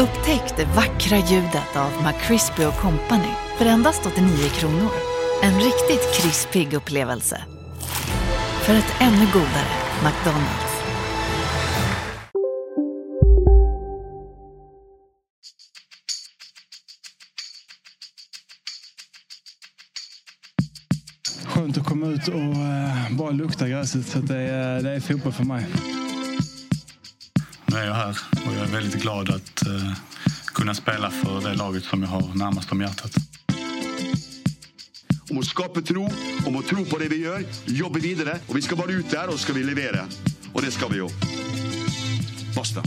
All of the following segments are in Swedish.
Upptäck det vackra ljudet av McCrispy Company för endast 89 kronor. En riktigt krispig upplevelse. För ett ännu godare McDonalds. Skönt att komma ut och eh, bara lukta gräset. Så det, är, det är fotboll för mig. Nu är jag här och jag är väldigt glad att uh, kunna spela för det laget som jag har närmast om hjärtat. Om att skapa tro, om att tro på det vi gör, jobba vidare och vi ska vara ute där och ska vi leverera. Och det ska vi ju. Basta.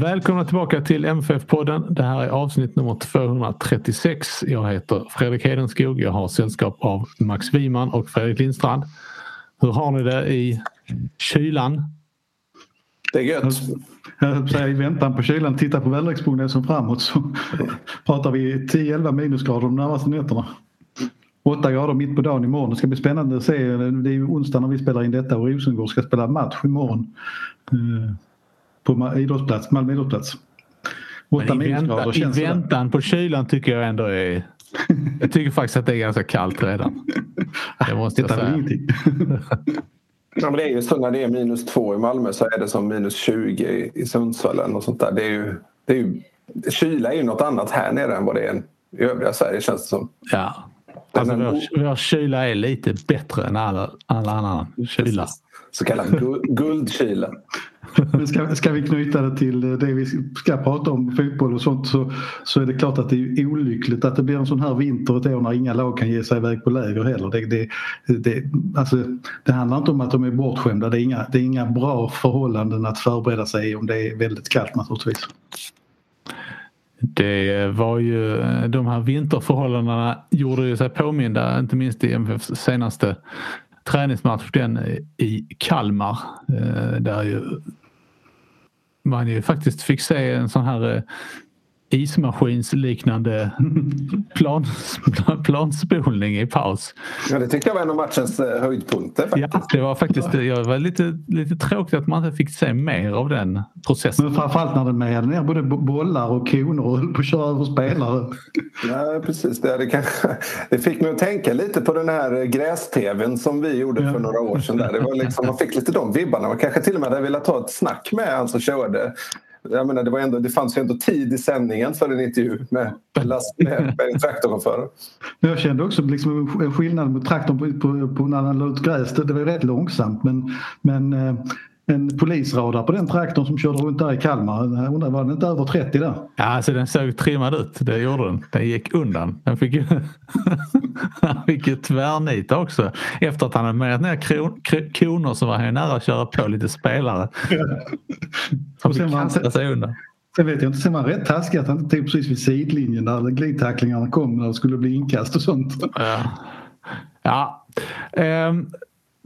Välkomna tillbaka till MFF-podden. Det här är avsnitt nummer 236. Jag heter Fredrik Hedenskog. Jag har sällskap av Max Wiman och Fredrik Lindstrand. Hur har ni det i kylan? Det är gött. Jag säga, I väntan på kylan, titta på väderleksprognosen framåt så pratar vi 10-11 minusgrader de närmaste nätterna. 8 grader mitt på dagen imorgon. Det ska bli spännande att se. Det är ju onsdag när vi spelar in detta och Rosengård ska spela match imorgon. Eh, på idrottsplats, Malmö idrottsplats. 8 minusgrader I väntan på kylan tycker jag ändå är... Jag tycker faktiskt att det är ganska kallt redan. Det måste jag säga. Ja, men det är ju så när det är minus två i Malmö så är det som minus 20 i Sundsvall något sånt där. Det är ju, det är ju, kyla är ju något annat här nere än vad det är i övriga Sverige känns det som. Ja. Alltså vår, vår kyla är lite bättre än alla, alla annan kyla. Så kallad guldkyla ska, ska vi knyta det till det vi ska prata om, fotboll och sånt, så, så är det klart att det är olyckligt att det blir en sån här vinter ett år när inga lag kan ge sig iväg på läger heller. Det, det, det, alltså, det handlar inte om att de är bortskämda, det är, inga, det är inga bra förhållanden att förbereda sig i om det är väldigt kallt naturligtvis. Det var ju de här vinterförhållandena gjorde ju sig påminda inte minst i MFFs senaste träningsmatch den i Kalmar. Eh, där ju man ju faktiskt fick se en sån här eh, ismaskinsliknande plan, planspolning i paus. Ja, det tyckte jag var en av matchens eh, höjdpunkter. Faktiskt. Ja, det var faktiskt det var lite, lite tråkigt att man inte fick se mer av den processen. Men framförallt när den mejade ner både bollar och koner och höll på att köra över spelare. Ja, precis. Det, det, kanske, det fick mig att tänka lite på den här gräs-tvn som vi gjorde ja. för några år sedan. Där. Det var liksom, man fick lite de vibbarna. Man kanske till och med hade velat ta ett snack med han som körde jag menar, det, var ändå, det fanns ju ändå tid i sändningen för en intervju med, last, med, med en traktorchaufför. Jag kände också liksom en skillnad mot traktorn på, på, på när han la ut gräs. Det, det var rätt långsamt men, men eh, en polisradar på den traktorn som körde runt där i Kalmar. Jag undrar, var den inte över 30 där? Ja, alltså den såg trimmad ut. Det gjorde den. Den gick undan. Den fick ju, han fick ju tvärnita också. Efter att han hade mejat ner kron, koner så var han ju nära att köra på lite spelare. Han fick kasta sig undan. Sen vet jag inte, sen var han rätt taskig att han inte tog precis vid sidlinjen där glidtacklingarna kom när det skulle bli inkast och sånt. Ja. ja. Um,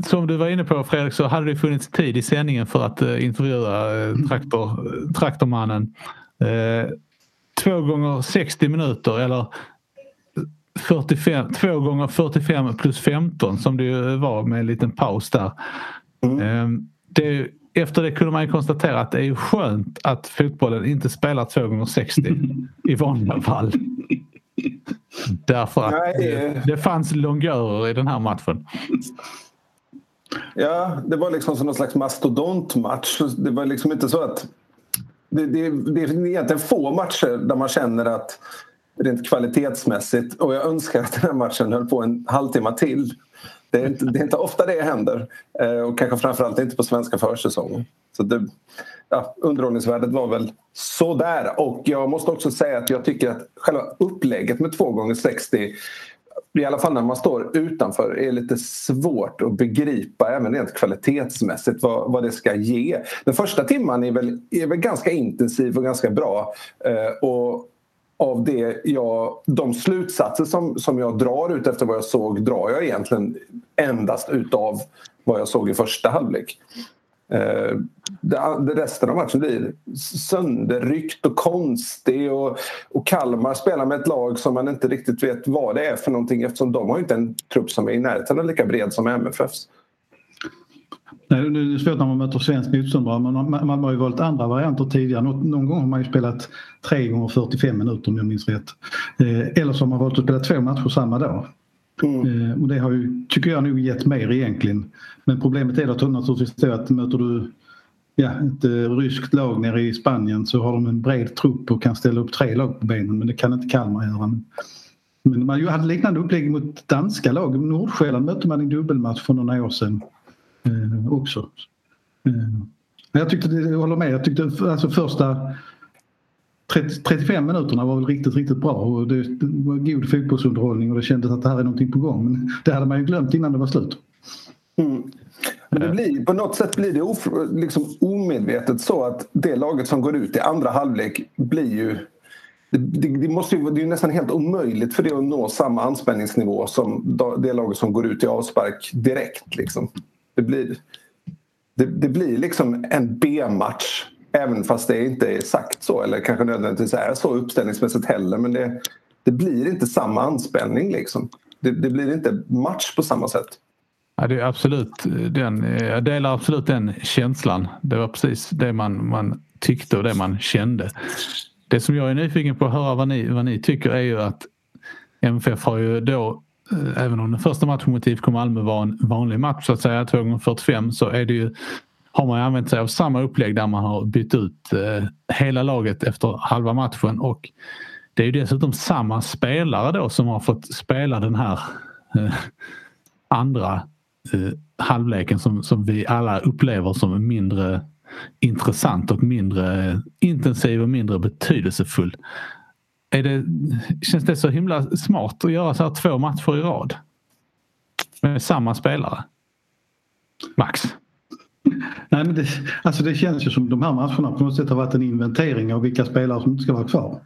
som du var inne på Fredrik så hade det funnits tid i sändningen för att uh, intervjua uh, traktor, traktormannen. Uh, två gånger 60 minuter eller 45, två gånger 45 plus 15 som det ju var med en liten paus där. Mm. Det, efter det kunde man konstatera att det är skönt att fotbollen inte spelar två gånger 60 i vanliga fall. Därför att det, det fanns longörer i den här matchen. Ja, det var liksom som någon slags mastodontmatch. Det var liksom inte så att... Det, det, det är egentligen få matcher där man känner att rent kvalitetsmässigt och jag önskar att den här matchen höll på en halvtimme till. Det är inte, det är inte ofta det händer eh, och kanske framförallt inte på svenska försäsongen. Så det, ja, underhållningsvärdet var väl sådär och jag måste också säga att jag tycker att själva upplägget med 2 gånger 60 i alla fall när man står utanför, är lite svårt att begripa även rent kvalitetsmässigt vad, vad det ska ge. Den första timman är väl, är väl ganska intensiv och ganska bra. Eh, och av det jag, de slutsatser som, som jag drar ut efter vad jag såg drar jag egentligen endast utav vad jag såg i första halvlek. Eh, det, det resten av matchen blir sönderryckt och konstig och, och Kalmar spelar med ett lag som man inte riktigt vet vad det är för någonting eftersom de har inte en trupp som är i närheten av lika bred som MFFs. Nej, det är svårt när man möter svensk motstånd men man, man, har ju valt andra varianter tidigare. Någon, någon gång har man ju spelat 3 gånger 45 minuter om jag minns rätt. Eh, eller så har man valt att spela två matcher samma dag. Mm. Eh, och det har ju, tycker jag, nog gett mer egentligen. Men problemet är då naturligtvis det att möter du ja, ett eh, ryskt lag nere i Spanien så har de en bred trupp och kan ställa upp tre lag på benen men det kan inte Kalmar göra. Men man hade liknande upplägg mot danska lag. Nordsjälland mötte man i dubbelmatch för några år sedan eh, också. Eh, jag tyckte, jag håller med, jag tyckte alltså första 30, 35 minuterna var väl riktigt, riktigt bra och det, det var god fotbollsunderhållning och det kändes att det här är någonting på gång. Men det hade man ju glömt innan det var slut. Mm. Men det blir, på något sätt blir det of, liksom omedvetet så att det laget som går ut i andra halvlek blir ju det, det, måste ju, det är nästan helt omöjligt för det att nå samma anspänningsnivå som det laget som går ut i avspark direkt. Liksom. Det, blir, det, det blir liksom en B-match även fast det inte är sagt så eller kanske nödvändigtvis är så uppställningsmässigt heller. Men det, det blir inte samma anspänning. Liksom. Det, det blir inte match på samma sätt. Ja, det är absolut eh, den, eh, jag delar absolut den känslan. Det var precis det man, man tyckte och det man kände. Det som jag är nyfiken på att höra vad ni, vad ni tycker är ju att MFF har ju då, eh, även om den första matchen mot IFK Malmö var en vanlig match så att säga, 2 gånger 45 så är det ju, har man använt sig av samma upplägg där man har bytt ut eh, hela laget efter halva matchen och det är ju dessutom samma spelare då som har fått spela den här eh, andra eh, halvleken som, som vi alla upplever som mindre intressant och mindre intensiv och mindre betydelsefull. Är det, känns det så himla smart att göra så här två matcher i rad? Med samma spelare? Max? Nej, men det, alltså det känns ju som de här matcherna på något sätt har varit en inventering av vilka spelare som inte ska vara kvar.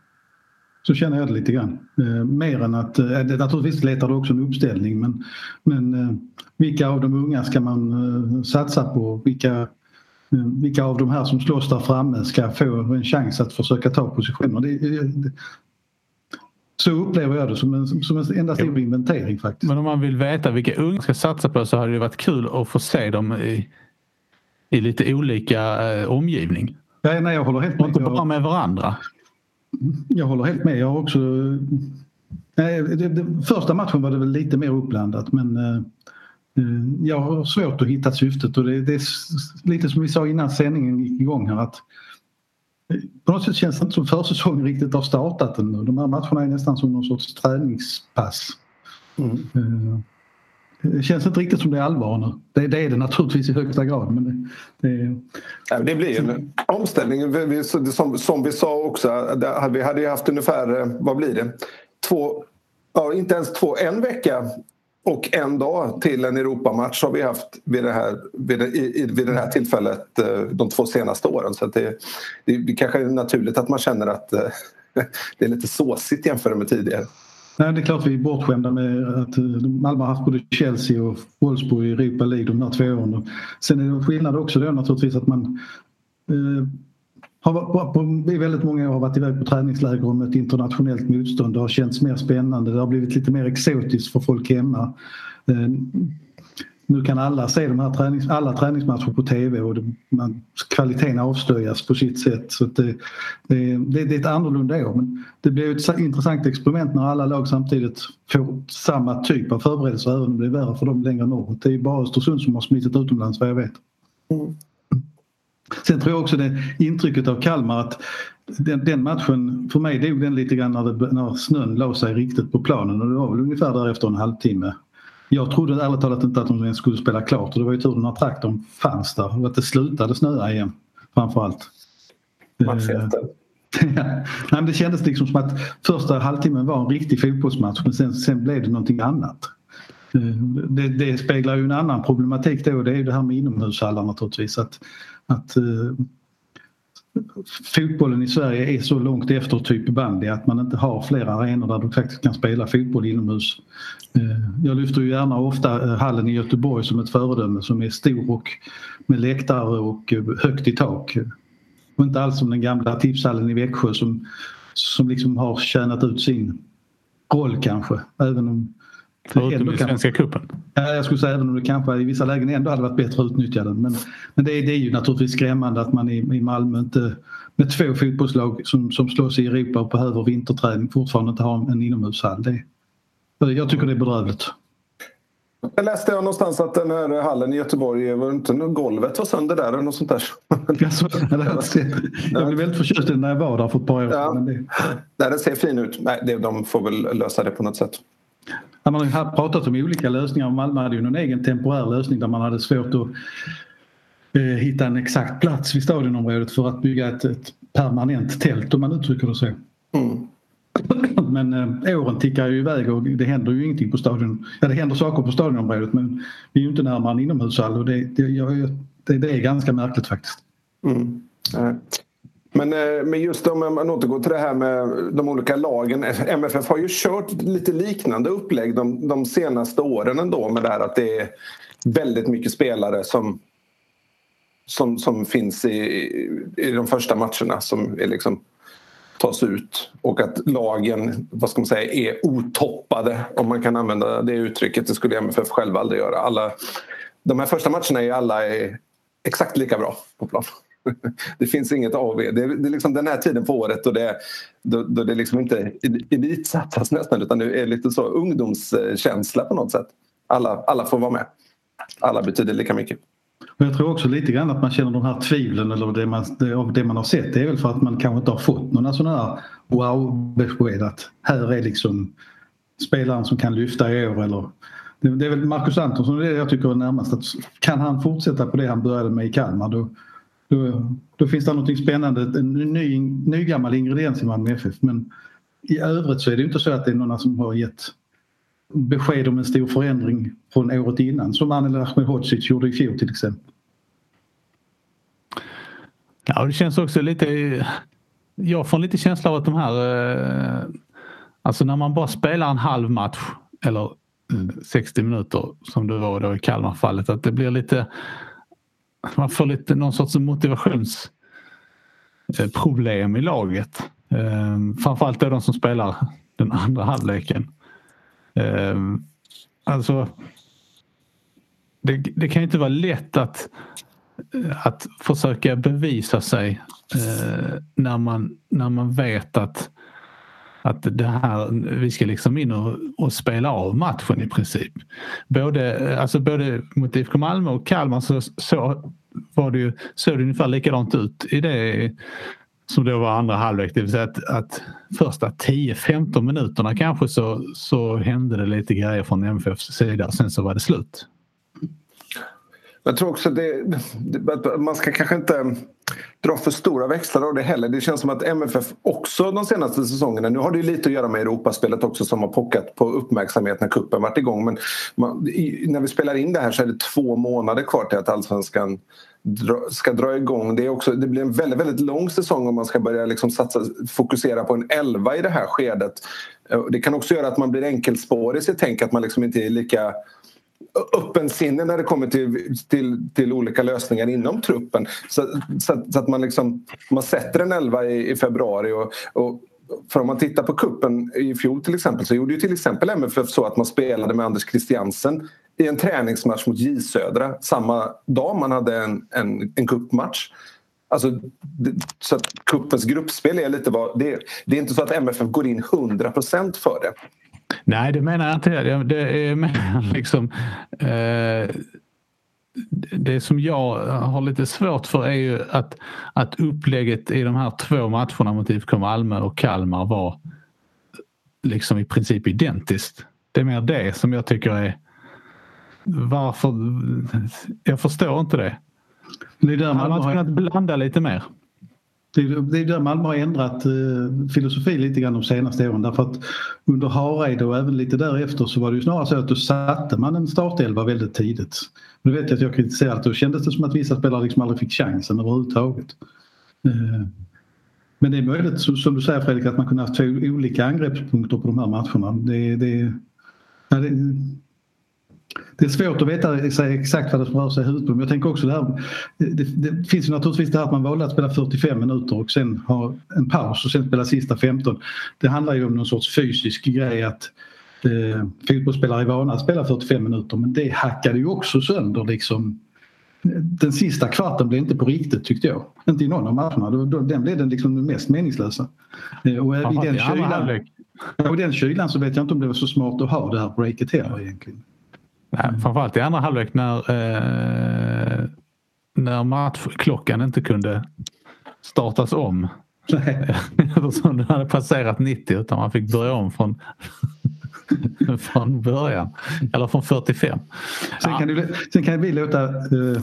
Så känner jag det lite grann. Eh, mer än att, eh, naturligtvis letar du också en uppställning men, men eh, vilka av de unga ska man eh, satsa på? Vilka vilka av de här som slåss där framme ska få en chans att försöka ta positioner. Det, det, så upplever jag det som en, som en enda stor inventering faktiskt. Men om man vill veta vilka unga ska satsa på så hade det varit kul att få se dem i, i lite olika eh, omgivning. Ja, nej, jag håller helt med. Och inte bara med varandra. Jag håller helt med. Jag har också... Nej, det, det, första matchen var det väl lite mer uppblandat men eh, Eh, jag har svårt att hitta syftet och det, det, är lite som vi sa innan sändningen gick igång här att eh, på något sätt känns det inte som försäsongen riktigt har startat ännu. De här matcherna är nästan som någon sorts träningspass. Mm. Eh, det känns inte riktigt som det är allvar nu. Det, det är det naturligtvis i högsta grad. Men det, det, ja, det blir en omställning. Som, som vi sa också, vi hade ju haft ungefär, eh, vad blir det? Två, ja, inte ens två, en vecka och en dag till en Europamatch har vi haft vid det här, vid det, i, vid det här tillfället eh, de två senaste åren. Så det, det, det kanske är naturligt att man känner att eh, det är lite såsigt jämfört med tidigare. Nej, det är klart vi är bortskämda med att eh, Malmö har haft både Chelsea och Wolfsburg i Europa League de här två åren. Sen är det skillnad också då naturligtvis att man eh, har, på, i väldigt många år har varit iväg på träningsläger och ett internationellt motstånd. Det har känts mer spännande. Det har blivit lite mer exotiskt för folk hemma. Eh, nu kan alla se de här tränings, alla träningsmatcher på tv och det, man, kvaliteten avslöjas på sitt sätt. Så det, det, det, det är ett annorlunda år. Men det blir ett intressant experiment när alla lag samtidigt får samma typ av förberedelser även om det är värre för dem längre norrut. Det är bara Östersund som har smittat utomlands vad jag vet. Mm. Sen tror jag också det intrycket av Kalmar att den, den matchen, för mig dog den lite grann när, det, när snön la sig riktigt på planen och det var väl ungefär där efter en halvtimme. Jag trodde ärligt talat inte att de ens skulle spela klart och det var ju tur när traktorn fanns där och att det slutade snöa igen framförallt. Matchhjälten. Nej, det kändes liksom som att första halvtimmen var en riktig fotbollsmatch men sen, sen blev det någonting annat. Eh, det, det speglar ju en annan problematik då och det är ju det här med inomhushallar naturligtvis. Att att eh, fotbollen i Sverige är så långt efter typ bandy att man inte har flera arenor där du faktiskt kan spela fotboll inomhus. Eh, jag lyfter ju gärna ofta eh, hallen i Göteborg som ett föredöme som är stor och med läktare och eh, högt i tak. Och inte alls som den gamla tipshallen i Växjö som, som liksom har tjänat ut sin roll kanske. Även om Förutom i Svenska cupen. Ja, jag skulle säga även om det kanske i vissa lägen ändå hade varit bättre utnyttjade. Men, men det, är, det är ju naturligtvis skrämmande att man i, i Malmö inte med två fotbollslag som, som slåss i Europa och behöver vinterträning fortfarande inte har en inomhushall. Det, jag tycker det är bedrövligt. Jag läste jag någonstans att den här hallen i Göteborg, var inte golvet var sönder där eller något sånt där. jag blev väldigt förtjust när jag var där för ett par år sedan. Ja. Det... Den ser fin ut. Nej, de får väl lösa det på något sätt. Man har pratat om olika lösningar. Malmö hade ju någon egen temporär lösning där man hade svårt att eh, hitta en exakt plats vid stadionområdet för att bygga ett, ett permanent tält om man uttrycker det så. Mm. Men eh, åren tickar ju iväg och det händer ju ingenting på stadion. Ja, det händer saker på stadionområdet men vi är ju inte närmare en inomhushall och det, det, det, det är ganska märkligt faktiskt. Mm. Men, eh, men just om man återgår till det här med de olika lagen. MFF har ju kört lite liknande upplägg de, de senaste åren ändå med det här att det är väldigt mycket spelare som, som, som finns i, i de första matcherna som är liksom tas ut och att lagen vad ska man säga, är otoppade om man kan använda det uttrycket. Det skulle MFF själva aldrig göra. Alla, de här första matcherna är alla är exakt lika bra på plan. Det finns inget AV. Det är, det är liksom den här tiden på året då det, då, då det liksom inte elitsatsas nästan utan det är lite så ungdomskänsla på något sätt. Alla, alla får vara med. Alla betyder lika mycket. Och jag tror också lite grann att man känner de här tvivlen eller det man, det, det man har sett det är väl för att man kanske inte har fått några sådana här wow-besked att här är liksom spelaren som kan lyfta i år eller det, det är väl Marcus Antonsson det är det jag tycker är närmast att kan han fortsätta på det han började med i Kalmar då, då, då finns det något spännande, en ny, ny gammal ingrediens i Malmö FF men i övrigt så är det inte så att det är några som har gett besked om en stor förändring från året innan som Anel Ahmedhodzic gjorde i fjol till exempel. Ja, det känns också lite... Jag får lite känsla av att de här... Eh, alltså när man bara spelar en halv match eller eh, 60 minuter som det var då i Kalmarfallet att det blir lite... Man får lite någon sorts motivationsproblem i laget. Ehm, framförallt de som spelar den andra halvleken. Ehm, alltså, det, det kan inte vara lätt att, att försöka bevisa sig eh, när, man, när man vet att, att det här, vi ska liksom in och, och spela av matchen i princip. Både, alltså både mot IFK Malmö och Kalmar så, så var det ju, såg det ungefär likadant ut i det som då var andra halvlek. Det vill säga att, att första 10-15 minuterna kanske så, så hände det lite grejer från MFFs sida. Sen så var det slut. Jag tror också det, att man ska kanske inte dra för stora växlar av det heller. Det känns som att MFF också de senaste säsongerna, nu har det lite att göra med Europaspelet också som har pockat på uppmärksamhet när kuppen varit igång. Men man, i, när vi spelar in det här så är det två månader kvar till att allsvenskan ska dra igång. Det, är också, det blir en väldigt, väldigt lång säsong om man ska börja liksom satsa, fokusera på en elva i det här skedet. Det kan också göra att man blir enkelspårig i sitt tänk, att man liksom inte är lika öppensinne när det kommer till, till, till olika lösningar inom truppen. Så, så, så att man, liksom, man sätter en elva i, i februari och, och för om man tittar på kuppen i fjol till exempel så gjorde ju till exempel MFF så att man spelade med Anders Christiansen i en träningsmatch mot J Södra samma dag man hade en, en, en cupmatch. Alltså, så att kuppens gruppspel är lite vad... Det, det är inte så att MFF går in 100% för det. Nej, det menar jag inte. Det är mer liksom... Eh, det som jag har lite svårt för är ju att, att upplägget i de här två matcherna mot IFK Malmö och Kalmar var liksom i princip identiskt. Det är mer det som jag tycker är varför? Jag förstår inte det. Det är där man hade kunnat blanda lite mer. Det är, där Malmö har ändrat eh, filosofi lite grann de senaste åren därför att under Hareide och även lite därefter så var det ju snarare så att då satte man en startelva väldigt tidigt. Nu vet jag att jag kritiserat då kändes det som att vissa spelare liksom aldrig fick chansen överhuvudtaget. Eh, men det är möjligt som du säger Fredrik att man kunde haft två olika angreppspunkter på de här matcherna. Det, det, ja, det, det är svårt att veta exakt vad det rör sig i huvudet på. Jag tänker också det här. Det, det, finns ju naturligtvis det här att man valde att spela 45 minuter och sen ha en paus och sen spela sista 15. Det handlar ju om någon sorts fysisk grej att Eh, fotbollsspelare är vana att spela 45 minuter men det hackade ju också sönder liksom. Den sista kvarten blev inte på riktigt tyckte jag. Inte i någon av matcherna. Den blev den liksom mest meningslösa. Eh, och i den, kylan, och den kylan så vet jag inte om det var så smart att ha det här breaket heller egentligen. Nej, framförallt i andra halvlek när, eh, när matchklockan inte kunde startas om. Eftersom den hade passerat 90 utan man fick börja om från, från början. Eller från 45. Sen, ja. kan, det, sen kan vi låta eh,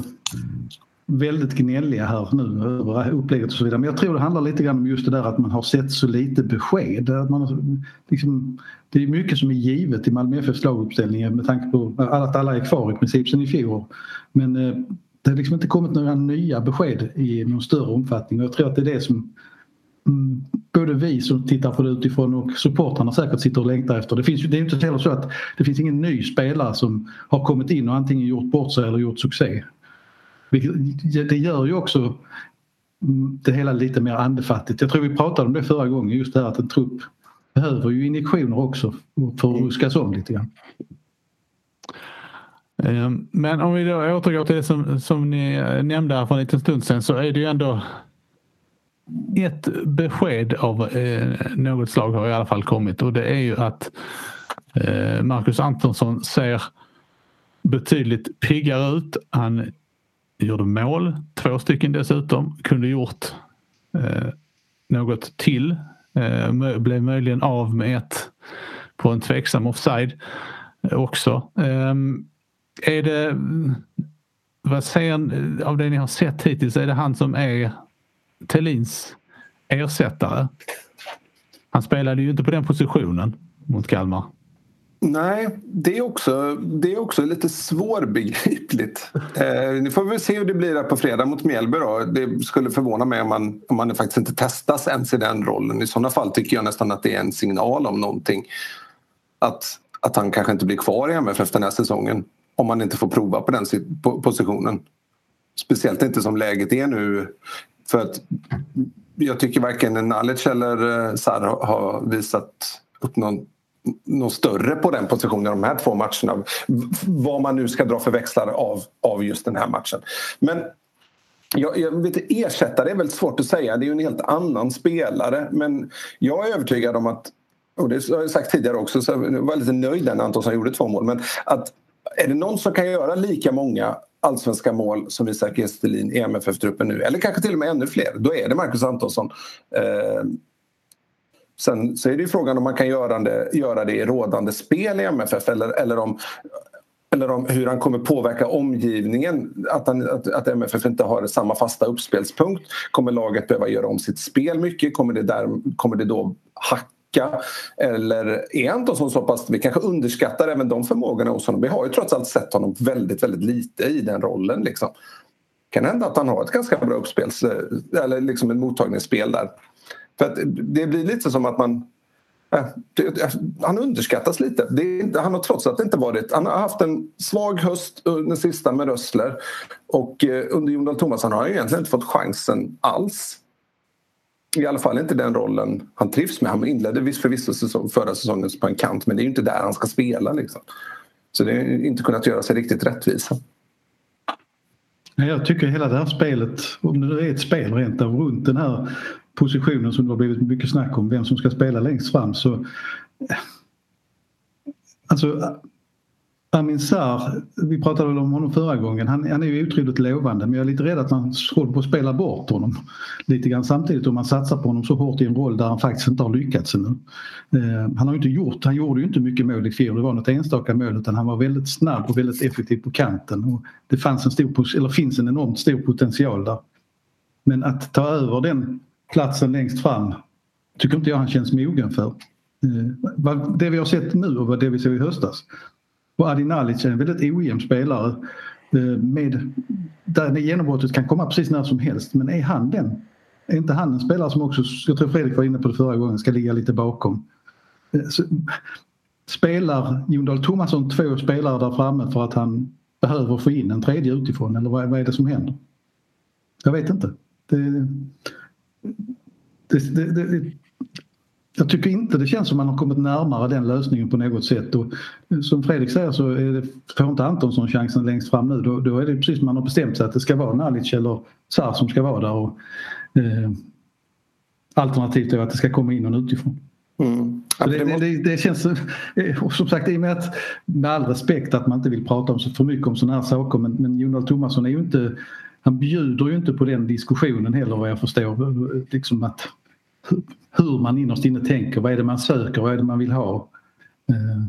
väldigt gnälliga här nu över upplägget och så vidare. Men jag tror det handlar lite grann om just det där att man har sett så lite besked. Att man, liksom, det är mycket som är givet i Malmö FFs laguppställning med tanke på att alla är kvar i princip sen i fjol. Men eh, det har liksom inte kommit några nya besked i någon större omfattning och jag tror att det är det som mm, både vi som tittar på det utifrån och supportrarna säkert sitter och längtar efter. Det, finns, det är inte heller så att det finns ingen ny spelare som har kommit in och antingen gjort bort sig eller gjort succé. Det gör ju också mm, det hela lite mer andefattigt. Jag tror vi pratade om det förra gången, just det här att en trupp behöver ju injektioner också för att ruskas om lite grann. Eh, men om vi då återgår till det som, som ni eh, nämnde här för en liten stund sedan så är det ju ändå ett besked av eh, något slag har i alla fall kommit och det är ju att eh, Marcus Antonsson ser betydligt piggare ut. Han gjorde mål, två stycken dessutom. Kunde gjort eh, något till. Eh, blev möjligen av med ett på en tveksam offside eh, också. Eh, är det, vad säger eh, av det ni har sett hittills, är det han som är Tellins ersättare? Han spelade ju inte på den positionen mot Kalmar. Nej, det är också, det är också lite svårbegripligt. Eh, nu får vi se hur det blir på fredag mot Mjällby. Då. Det skulle förvåna mig om man, om man faktiskt inte testas ens i den rollen. I sådana fall tycker jag nästan att det är en signal om någonting. Att, att han kanske inte blir kvar i MFF den här säsongen om man inte får prova på den positionen. Speciellt inte som läget är nu. För att jag tycker varken Nalic eller eh, Sarr har visat upp någon något större på den positionen de här två matcherna. Vad man nu ska dra för växlar av, av just den här matchen. Men jag, jag vet, ersättare är väldigt svårt att säga. Det är ju en helt annan spelare. Men jag är övertygad om att, och det har jag sagt tidigare också, så jag var lite nöjd när Antonsson gjorde två mål. Men att är det någon som kan göra lika många allsvenska mål som Isak Gestelin i MFF-truppen nu, eller kanske till och med ännu fler, då är det Marcus Antonsson. Eh, Sen så är det ju frågan om man kan göra det, göra det i rådande spel i MFF eller, eller, om, eller om hur han kommer påverka omgivningen. Att, han, att, att MFF inte har samma fasta uppspelspunkt. Kommer laget behöva göra om sitt spel mycket? Kommer det, där, kommer det då hacka? Eller är Antonsson så pass... Vi kanske underskattar även de förmågorna hos honom. Vi har ju trots allt sett honom väldigt, väldigt lite i den rollen. Liksom. Det kan hända att han har ett ganska bra uppspels... Eh, eller liksom ett mottagningsspel där. För att det blir lite som att man... Han underskattas lite. Det, han har trots att det inte varit... Han har haft en svag höst den sista med Rössler och eh, under Jon Dahl Tomasson har han egentligen inte fått chansen alls. I alla fall inte den rollen han trivs med. Han inledde visst förvisso säsong, förra säsongen på en kant men det är ju inte där han ska spela. Liksom. Så det har inte kunnat göra sig riktigt rättvisa. Jag tycker hela det här spelet, om det nu är ett spel rent av, runt den här positionen som det har blivit mycket snack om, vem som ska spela längst fram så Alltså Amin Sarr, vi pratade väl om honom förra gången, han, han är ju otroligt lovande men jag är lite rädd att man håller på att spela bort honom lite grann samtidigt om man satsar på honom så hårt i en roll där han faktiskt inte har lyckats ännu. Eh, han har inte gjort, han gjorde ju inte mycket mål i fjol, det var något enstaka mål utan han var väldigt snabb och väldigt effektiv på kanten och det fanns en stor, eller finns en enormt stor potential där. Men att ta över den platsen längst fram tycker inte jag han känns mogen för. Eh, det vi har sett nu och det vi såg i höstas. Och Adi Nalic är en väldigt ojämn spelare eh, med, där genombrottet kan komma precis när som helst. Men är han den? Är inte han en spelare som också, jag tror Fredrik var inne på det förra gången, ska ligga lite bakom? Eh, så, spelar Jon Dahl Tomasson två spelare där framme för att han behöver få in en tredje utifrån eller vad, vad är det som händer? Jag vet inte. Det, det, det, jag tycker inte det känns som man har kommit närmare den lösningen på något sätt. Och som Fredrik säger så är det, får inte Antonsson chansen längst fram nu då, då är det precis som man har bestämt sig att det ska vara Nalic eller Sar som ska vara där. Och, eh, alternativt är att det ska komma in någon utifrån. Mm. Det, det, det, det, känns eh, som sagt i och med att med all respekt att man inte vill prata om så för mycket om sådana här saker men, men Jonald Thomasson är ju inte han bjuder ju inte på den diskussionen heller vad jag förstår. Liksom att, hur man innerst inne tänker, vad är det man söker, vad är det man vill ha. Eh,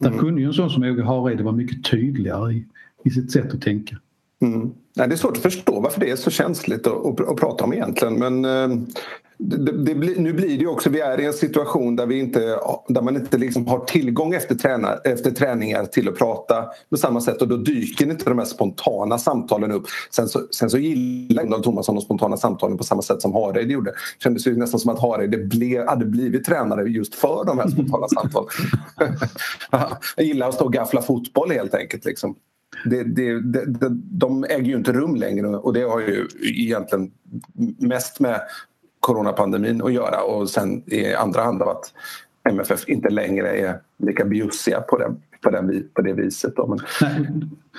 där mm. kunde ju en sån som Åge Hareide vara mycket tydligare i, i sitt sätt att tänka. Mm. Nej, det är svårt att förstå varför det är så känsligt att, att, prata om egentligen men eh, det, det blir, nu blir det ju också, vi är i en situation där, vi inte, där man inte liksom har tillgång efter, tränar, efter träningar till att prata på samma sätt och då dyker inte de här spontana samtalen upp. Sen så, sen så gillar Donald Thomasson de spontana samtalen på samma sätt som Hareide gjorde. Det kändes ju nästan som att Hareide hade blivit tränare just för de här spontana samtalen. Jag gillar att stå och gaffla fotboll helt enkelt. Liksom. Det, det, det, de äger ju inte rum längre och det har ju egentligen mest med coronapandemin att göra och sen i andra hand av att MFF inte längre är lika bjussiga på, den, på, den, på det viset. Då. Men... Nej,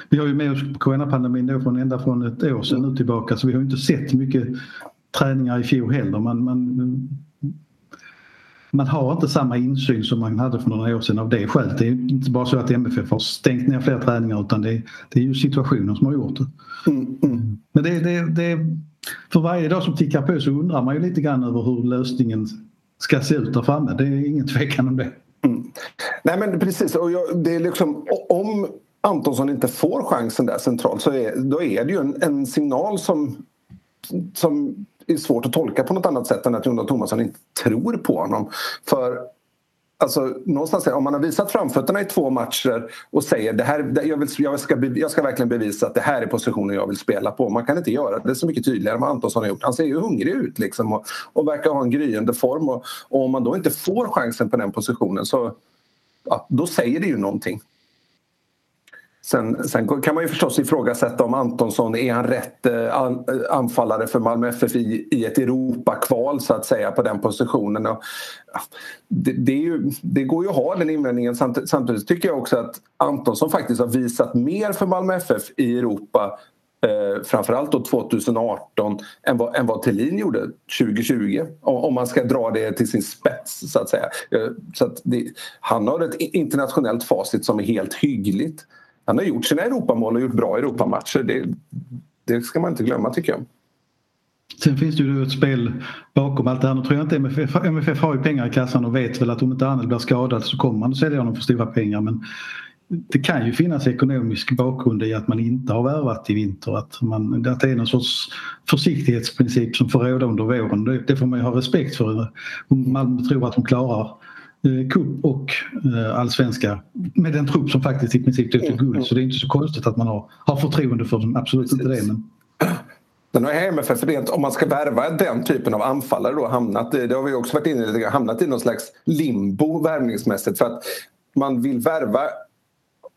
vi har ju med oss coronapandemin då från, ända från ett år sedan nu tillbaka så vi har inte sett mycket träningar i fjol heller. Man, man, man har inte samma insyn som man hade för några år sedan av det skälet. Det är inte bara så att MFF har stängt ner fler träningar utan det är, det är ju situationen som har gjort det. Mm, mm. Men det, det, det för varje dag som tickar på så undrar man ju lite grann över hur lösningen ska se ut där framme. Det är ingen tvekan om det. Mm. Nej men precis, och jag, det är liksom, om Antonsson inte får chansen där centralt så är, då är det ju en, en signal som, som är svårt att tolka på något annat sätt än att Jon Thomasson inte tror på honom. För Alltså, någonstans, om man har visat framfötterna i två matcher och säger det här, jag, vill, jag, ska, jag ska verkligen bevisa att det här är positionen jag vill spela på. Man kan inte göra det så mycket tydligare än vad Antonsson har gjort. Han ser ju hungrig ut liksom och, och verkar ha en gryende form. Och, och, om man då inte får chansen på den positionen så ja, då säger det ju någonting. Sen, sen, kan man ju förstås ifrågasätta om Antonsson är han rätt eh, eh, anfallare för Malmö FF i, i ett Europakval så att säga på den positionen. Och, det, det, ju, det, går ju att ha den invändningen samtidigt, samtidigt tycker jag också att Antonsson faktiskt har visat mer för Malmö FF i Europa eh, framförallt då 2018 än vad, än vad Thelin gjorde 2020 om man ska dra det till sin spets så att säga. Eh, så att det, han har ett internationellt facit som är helt hyggligt han har gjort sina Europamål och gjort bra Europamatcher. Det, det ska man inte glömma tycker jag. Sen finns det ju ett spel bakom allt det här. Nu tror jag inte MFF, MFF har ju pengar i kassan och vet väl att om inte Arnel blir skadad så kommer man att sälja honom för stora pengar. Men det kan ju finnas ekonomisk bakgrund i att man inte har värvat i vinter. Att, man, att det är någon sorts försiktighetsprincip som får råda under våren. Det, det får man ju ha respekt för. Om Malmö tror att de klarar cup och eh, allsvenska med den trupp som faktiskt i princip tog till mm, guld. Så det är inte så konstigt att man har, har förtroende för dem. Absolut inte det. Men... Den har MFF rent, om man ska värva den typen av anfallare då hamnat i, det har vi också varit inne i, hamnat i någon slags limbo värvningsmässigt för att man vill värva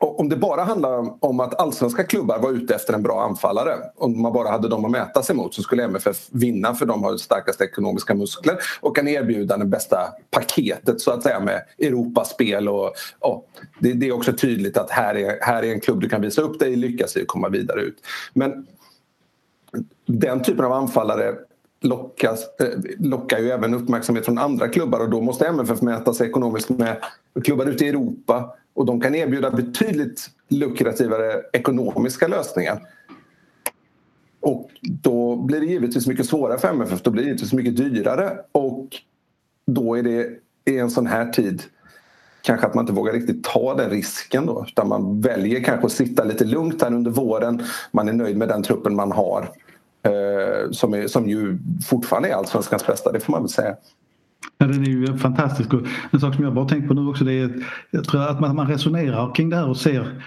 om det bara handlar om att allsvenska klubbar var ute efter en bra anfallare om man bara hade dem att mäta sig mot så skulle MFF vinna för de har starkaste ekonomiska muskler och kan erbjuda det bästa paketet så att säga med Europaspel och, och det, det, är också tydligt att här är, här är en klubb du kan visa upp dig, lyckas i och komma vidare ut. Men den typen av anfallare lockas, eh, lockar ju även uppmärksamhet från andra klubbar och då måste MFF mäta sig ekonomiskt med klubbar ute i Europa och de kan erbjuda betydligt lukrativare ekonomiska lösningar. Och då blir det givetvis mycket svårare för MFF, då blir det givetvis mycket dyrare och då är det i en sån här tid kanske att man inte vågar riktigt ta den risken då utan man väljer kanske att sitta lite lugnt här under våren. Man är nöjd med den truppen man har eh, som, är, som ju fortfarande är allsvenskans bästa, det får man väl säga. Ja, den är ju fantastisk. Och en sak som jag bara tänkt på nu också det är jag tror att man, resonerar kring det här och ser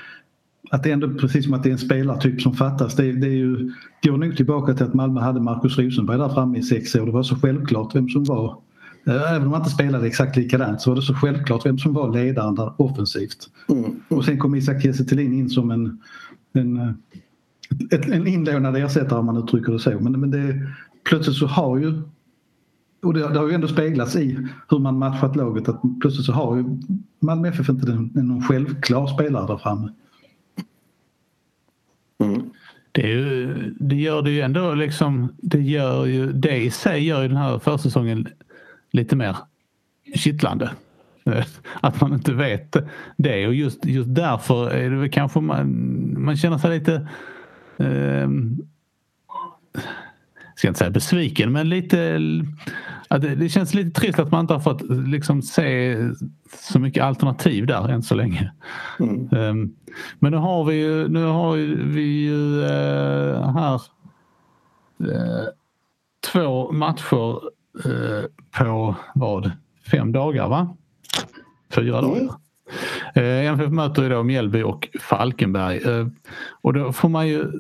att det är ändå precis som att det är en spelartyp som fattas. Det, det är ju, går nog tillbaka till att Malmö hade Markus Rosenberg där framme i sex år. Det var så självklart vem som var eh, Även om man inte spelade exakt likadant så var det så självklart vem som var ledaren där offensivt. Mm. Och sen kom Isak Kiese in som en, en, en inlånad ersättare om man uttrycker det så. Men, men det, plötsligt så har ju och det, det, har ju ändå speglats i hur man matchat laget att plötsligt så har ju Malmö FF inte någon självklar spelare där framme. Mm. Det, ju, det, gör det ju ändå liksom, det gör ju, det i sig gör ju den här försäsongen lite mer kittlande. Att man inte vet det och just, just därför är det väl kanske man, man känner sig lite eh, ska inte säga besviken men lite det, det, känns lite trist att man inte har fått liksom se så mycket alternativ där än så länge. Mm. Um, men nu har vi ju, nu har vi ju uh, här uh, två matcher uh, på vad? Fem dagar va? Fyra mm. dagar. MFF möter idag Mjällby och Falkenberg. och då får man ju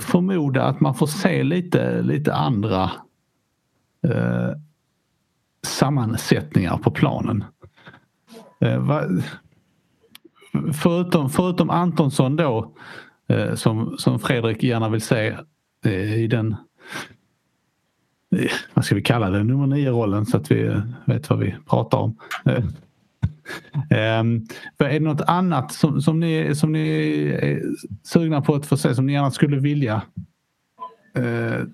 förmoda att man får se lite, lite andra eh, sammansättningar på planen. Eh, va, förutom, förutom Antonsson då eh, som, som Fredrik gärna vill se eh, i den eh, vad ska vi kalla det, nummer nio-rollen så att vi eh, vet vad vi pratar om. Um, är det något annat som, som, ni, som ni är sugna på att få se, som ni gärna skulle vilja uh,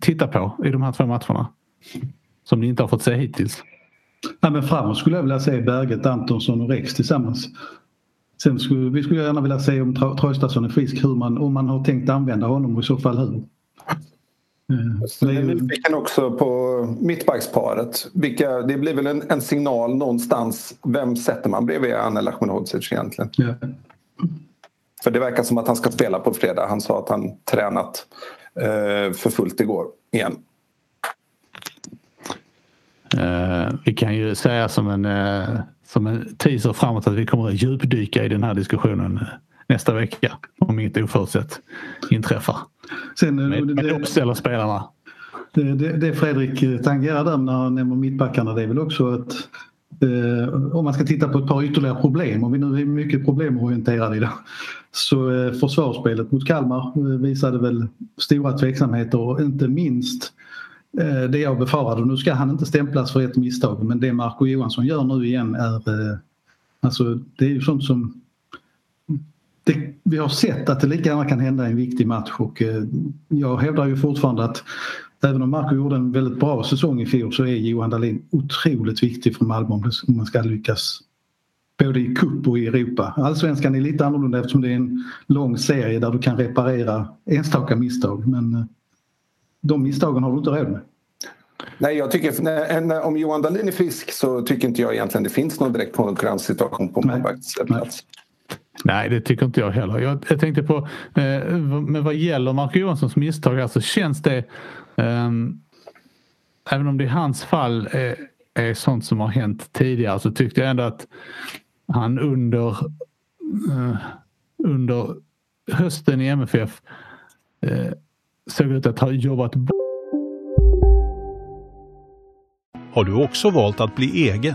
titta på i de här två matcherna? Som ni inte har fått se hittills? Nej, men framåt skulle jag vilja se Berget, Antonsson och Rex tillsammans. Sen skulle vi skulle gärna vilja se om Traustason är frisk, hur man, om man har tänkt använda honom och i så fall hur. Jag är nyfiken också på mittbacksparet. Vilka, det blir väl en, en, signal någonstans. Vem sätter man bredvid Anel Ahmedhodzic egentligen? Ja. För det verkar som att han ska spela på fredag. Han sa att han tränat för fullt igår igen. Uh, vi kan ju säga som en, uh, som en teaser framåt att vi kommer att djupdyka i den här diskussionen nästa vecka om inget oförutsett inträffar. Sen, med, det, med uppställer spelarna. Det, det, det Fredrik tangerar där när han nämner mittbackarna det är väl också att eh, Eh, om man ska titta på ett par ytterligare problem, om vi nu är mycket problemorienterade idag, så eh, försvarsspelet mot Kalmar eh, visade väl stora tveksamheter och inte minst eh, det jag befarade, nu ska han inte stämplas för ett misstag, men det Marco Johansson gör nu igen är eh, Alltså det är ju sånt som det, vi har sett att det lika gärna kan hända i en viktig match och eh, jag hävdar ju fortfarande att även om Marco gjorde en väldigt bra säsong i fjol så är Johan Dahlin otroligt viktig för Malmö om man ska lyckas både i cup och i Europa. Allsvenskan är lite annorlunda eftersom det är en lång serie där du kan reparera enstaka misstag men eh, de misstagen har du inte råd med. Nej, jag tycker, om Johan Dahlin är frisk så tycker inte jag egentligen det finns någon direkt konkurrenssituation på målvaktsplats. Nej, det tycker inte jag heller. Jag, jag tänkte på, eh, men vad gäller Marco Johanssons misstag här så känns det, Um, även om det i hans fall är, är sånt som har hänt tidigare så tyckte jag ändå att han under, uh, under hösten i MFF uh, eh, såg ut att ha jobbat Har du också valt att bli egen?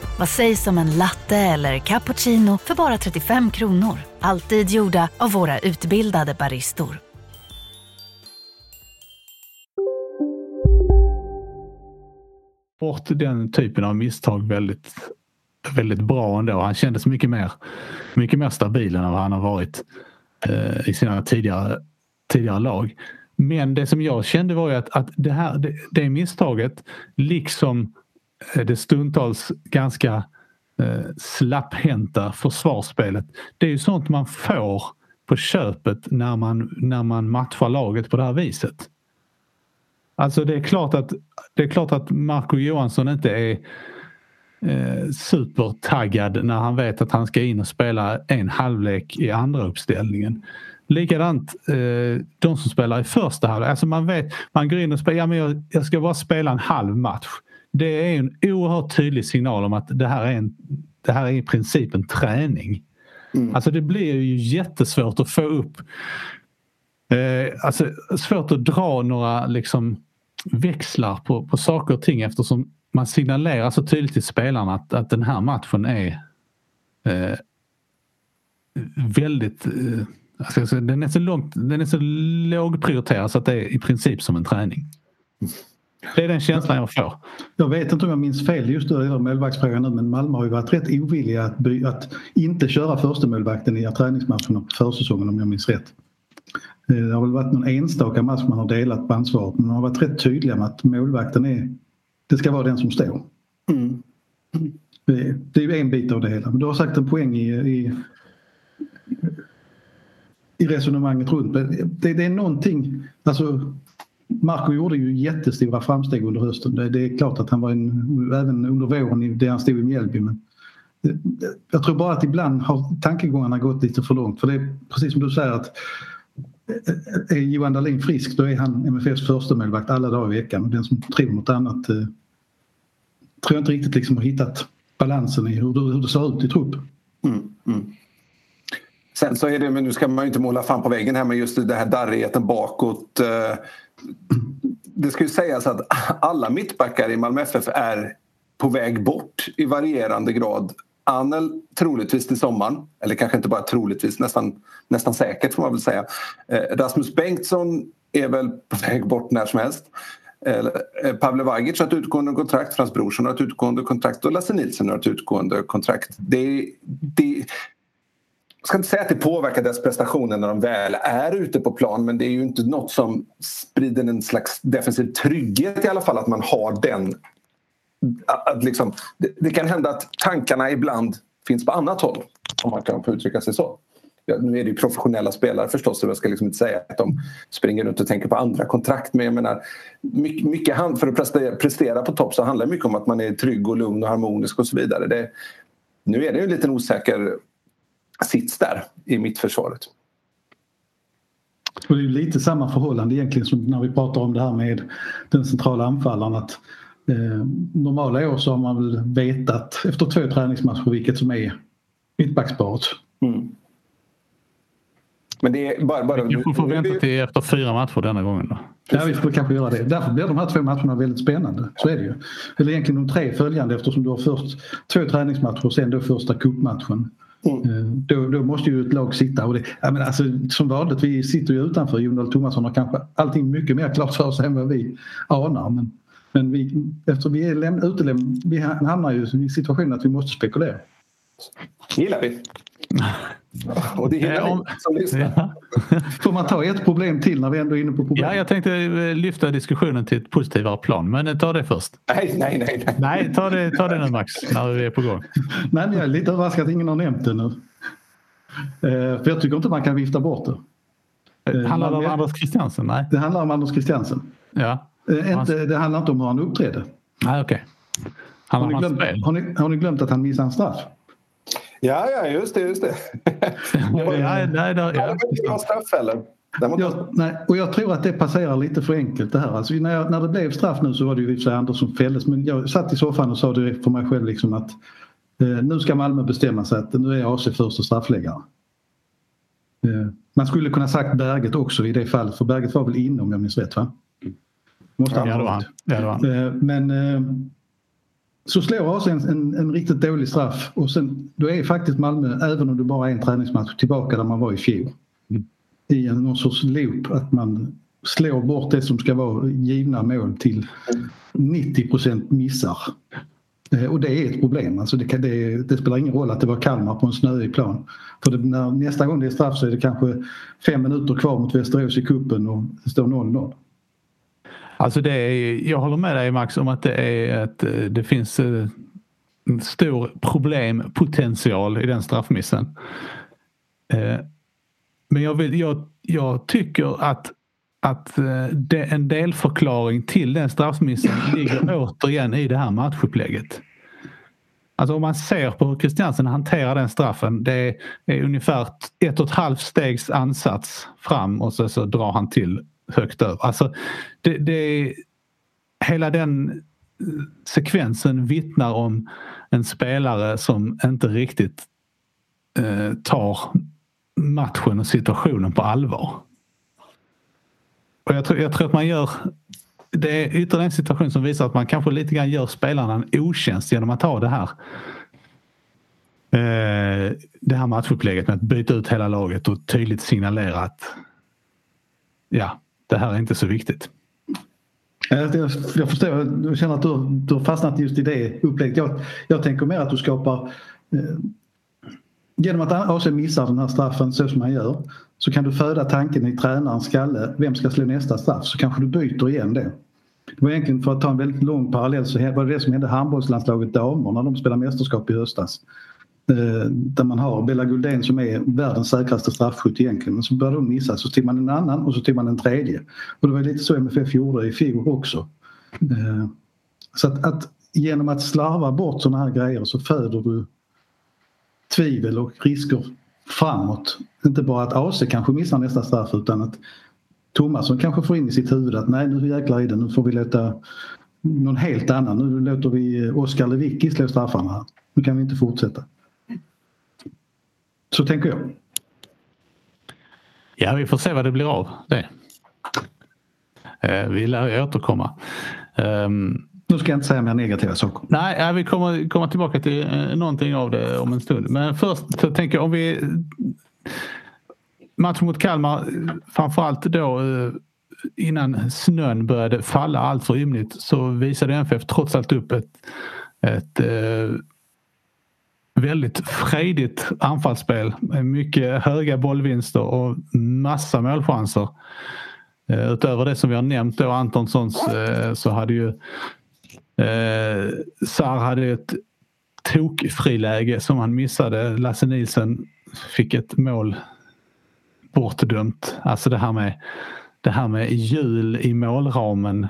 Vad sägs om en latte eller cappuccino för bara 35 kronor? Alltid gjorda av våra utbildade baristor. Bort den typen av misstag väldigt, väldigt bra ändå. Han kändes mycket mer, mycket mer stabil än vad han har varit eh, i sina tidigare, tidigare lag. Men det som jag kände var ju att, att det, här, det, det misstaget liksom det stundtals ganska eh, slapphänta försvarsspelet. Det är ju sånt man får på köpet när man, när man matchar laget på det här viset. Alltså det är klart att, det är klart att Marco Johansson inte är eh, supertaggad när han vet att han ska in och spela en halvlek i andra uppställningen. Likadant eh, de som spelar i första halvlek. Alltså man vet, man går in och spelar, ja men jag, jag ska bara spela en halv match det är en oerhört tydlig signal om att det här är, en, det här är i princip en träning. Mm. Alltså det blir ju jättesvårt att få upp eh, alltså svårt att dra några liksom växlar på, på saker och ting eftersom man signalerar så tydligt till spelarna att, att den här matchen är eh, väldigt eh, alltså, den, är så långt, den är så lågprioriterad så att det är i princip som en träning. Det är den känslan jag får. Jag vet inte om jag minns fel just då det gäller målvaktsfrågan nu men Malmö har ju varit rätt ovilliga att, by, att inte köra första målvakten i träningsmatcherna på försäsongen om jag minns rätt. Eh, det har väl varit någon enstaka match man har delat på ansvaret men man har varit rätt tydliga med att målvakten är, det ska vara den som står. Mm. Det, det är ju en bit av det hela. Men du har sagt en poäng i, i, i resonemanget runt det. Det är någonting, alltså Marco gjorde ju jättestora framsteg under hösten. Det, det är klart att han var en, även under våren där han stod i Mjällby. Men jag tror bara att ibland har tankegångarna gått lite för långt. För det är precis som du säger att eh, är Johan Dahlin frisk då är han MFFs första målvakt alla dagar i veckan. Den som tror något annat eh, tror jag inte riktigt liksom har hittat balansen i hur det, hur det ser ut i trupp. Mm, mm. Sen så är det, men nu ska man ju inte måla fan på väggen här men just det här darrigheten bakåt. Eh, det ska ju sägas att alla mittbackar i Malmö FF är på väg bort i varierande grad. Anel troligtvis till sommaren, eller kanske inte bara troligtvis, nästan, nästan säkert får man väl säga. Eh, Rasmus Bengtsson är väl på väg bort när som helst. Eh, eh, Pavle Vagic har ett utgående kontrakt, Frans Brorsson har ett utgående kontrakt och Lasse Nilsson har ett utgående kontrakt. Det, det, jag ska inte säga att det påverkar deras prestationer när de väl är ute på plan men det är ju inte något som sprider en slags defensiv trygghet i alla fall att man har den. Att liksom, det, det kan hända att tankarna ibland finns på annat håll om man kan få uttrycka sig så. Ja, nu är det ju professionella spelare förstås så jag ska liksom inte säga att de springer runt och tänker på andra kontrakt men jag menar mycket, mycket för att prestera, prestera på topp så handlar det mycket om att man är trygg och lugn och harmonisk och så vidare. Det, nu är det ju en liten osäker sits där i mittförsvaret. Och det är lite samma förhållande egentligen som när vi pratar om det här med den centrala anfallaren. Att, eh, normala år så har man väl vetat efter två träningsmatcher vilket som är mittbacksparet. Mm. Men det är bara... bara... Vi kanske får vänta till efter fyra matcher denna gången då. Ja, vi får kanske göra det. Därför blir de här två matcherna väldigt spännande. Så är det ju. Eller egentligen de tre följande eftersom du har först två träningsmatcher och sen då första cupmatchen. Mm. Eh, då, då, måste ju ett lag sitta och det, jag menar, alltså, som vanligt, vi sitter ju utanför. Jon Dahl Tomasson har kanske allting mycket mer klart för sig än vad vi anar. Men, men vi, eftersom vi är läm, uteläm, vi hamnar ju i situationen att vi måste spekulera gillar vi. Och det är hela som lyssnar. Får man ta ett problem till när vi ändå är inne på problem? Ja, jag tänkte eh, lyfta diskussionen till ett positivare plan, men eh, ta det först. Nej, nej, nej. Nej, nej ta, det, ta det nu Max, när vi är på gång. Nej, jag är lite överraskad att ingen har nämnt det nu. Eh, för jag tycker inte man kan vifta bort det. Handlar det om Anders Christiansen? Nej. Det handlar om Anders Christiansen. Ja. Inte, det handlar inte om hur han uppträdde. Nej, okej. Okay. Har, har, ni, har ni glömt att han missade en straff? Ja, ja, just det. Just det. ja, nej, då, ja. Det var straff eller? Jag, nej, och jag tror att det passerar lite för enkelt det här. Alltså, när, jag, när det blev straff nu så var det ju i Anders som fälldes men jag satt i soffan och sa direkt för mig själv liksom att eh, nu ska Malmö bestämma sig att nu är AC första straffläggare. Eh, man skulle kunna sagt Berget också i det fallet för Berget var väl inne om jag minns rätt va? Måste ja, det var han. Ja, det var han. Eh, men eh, så slår AC en, en, en, riktigt dålig straff och sen, då är faktiskt Malmö, även om det bara är en träningsmatch, tillbaka där man var i fjol. Mm. I en, någon sorts loop, att man slår bort det som ska vara givna mål till 90% missar. Eh, och det är ett problem. Alltså det, det, det, spelar ingen roll att det var Kalmar på en snöig plan. För det, när, nästa gång det är straff så är det kanske fem minuter kvar mot Västerås i kuppen och det står 0-0. Alltså det är, jag håller med dig Max om att det, är ett, det finns eh, en stor problempotential i den straffmissen. Eh, men jag, vill, jag, jag tycker att, att eh, det, en delförklaring till den straffmissen ligger återigen i det här matchupplägget. Alltså om man ser på hur Christiansen hanterar den straffen. Det är ungefär ett och ett halvt stegs ansats fram och så, så drar han till högt över. Alltså, det, det, hela den eh, sekvensen vittnar om en spelare som inte riktigt eh, tar matchen och situationen på allvar. Och jag, tror, jag tror att man gör det är ytterligare en situation som visar att man kanske lite grann gör spelarna en otjänst genom att ha det här eh, det här matchupplägget med att byta ut hela laget och tydligt signalera att ja, det här är inte så viktigt. Jag, jag förstår, jag känner att du, du har fastnat just i det upplägget. Jag, jag tänker mer att du skapar eh, Genom att AC missar den här straffen så som han gör så kan du föda tanken i tränarens skalle. Vem ska slå nästa straff? Så kanske du byter igen det. Det var egentligen för att ta en väldigt lång parallell så var det det som hände handbollslandslaget damer när de spelade mästerskap i höstas. Eh, där man har Bella Guldén som är världens säkraste straffskytt egentligen. Men så började hon missa så tog man en annan och så tog man en tredje. Och det var lite så MFF gjorde i fjol också. Eh, så att, att genom att slarva bort sådana här grejer så föder du tvivel och risker framåt. Inte bara att AC kanske missar nästa straff utan att Tomasson kanske får in i sitt huvud att nej nu jäklar i det, nu får vi låta någon helt annan. Nu låter vi Oskar Lewicki slå straffarna. Nu kan vi inte fortsätta. Så tänker jag. Ja, vi får se vad det blir av det. Eh, vi lär återkomma. Um, nu ska jag inte säga mer negativa saker. Nej, vi kommer komma tillbaka till eh, någonting av det om en stund. Men först så tänker jag om vi... Matchen mot Kalmar, framförallt då eh, innan snön började falla allt för ymnigt så visade NFF trots allt upp ett, ett väldigt frejdigt anfallsspel med mycket höga bollvinster och massa målchanser. Eh, utöver det som vi har nämnt då, Antonssons, eh, så hade ju eh, Sar hade ett tokfriläge som han missade. Lasse Nielsen fick ett mål bortdömt. Alltså det här med, det här med hjul i målramen.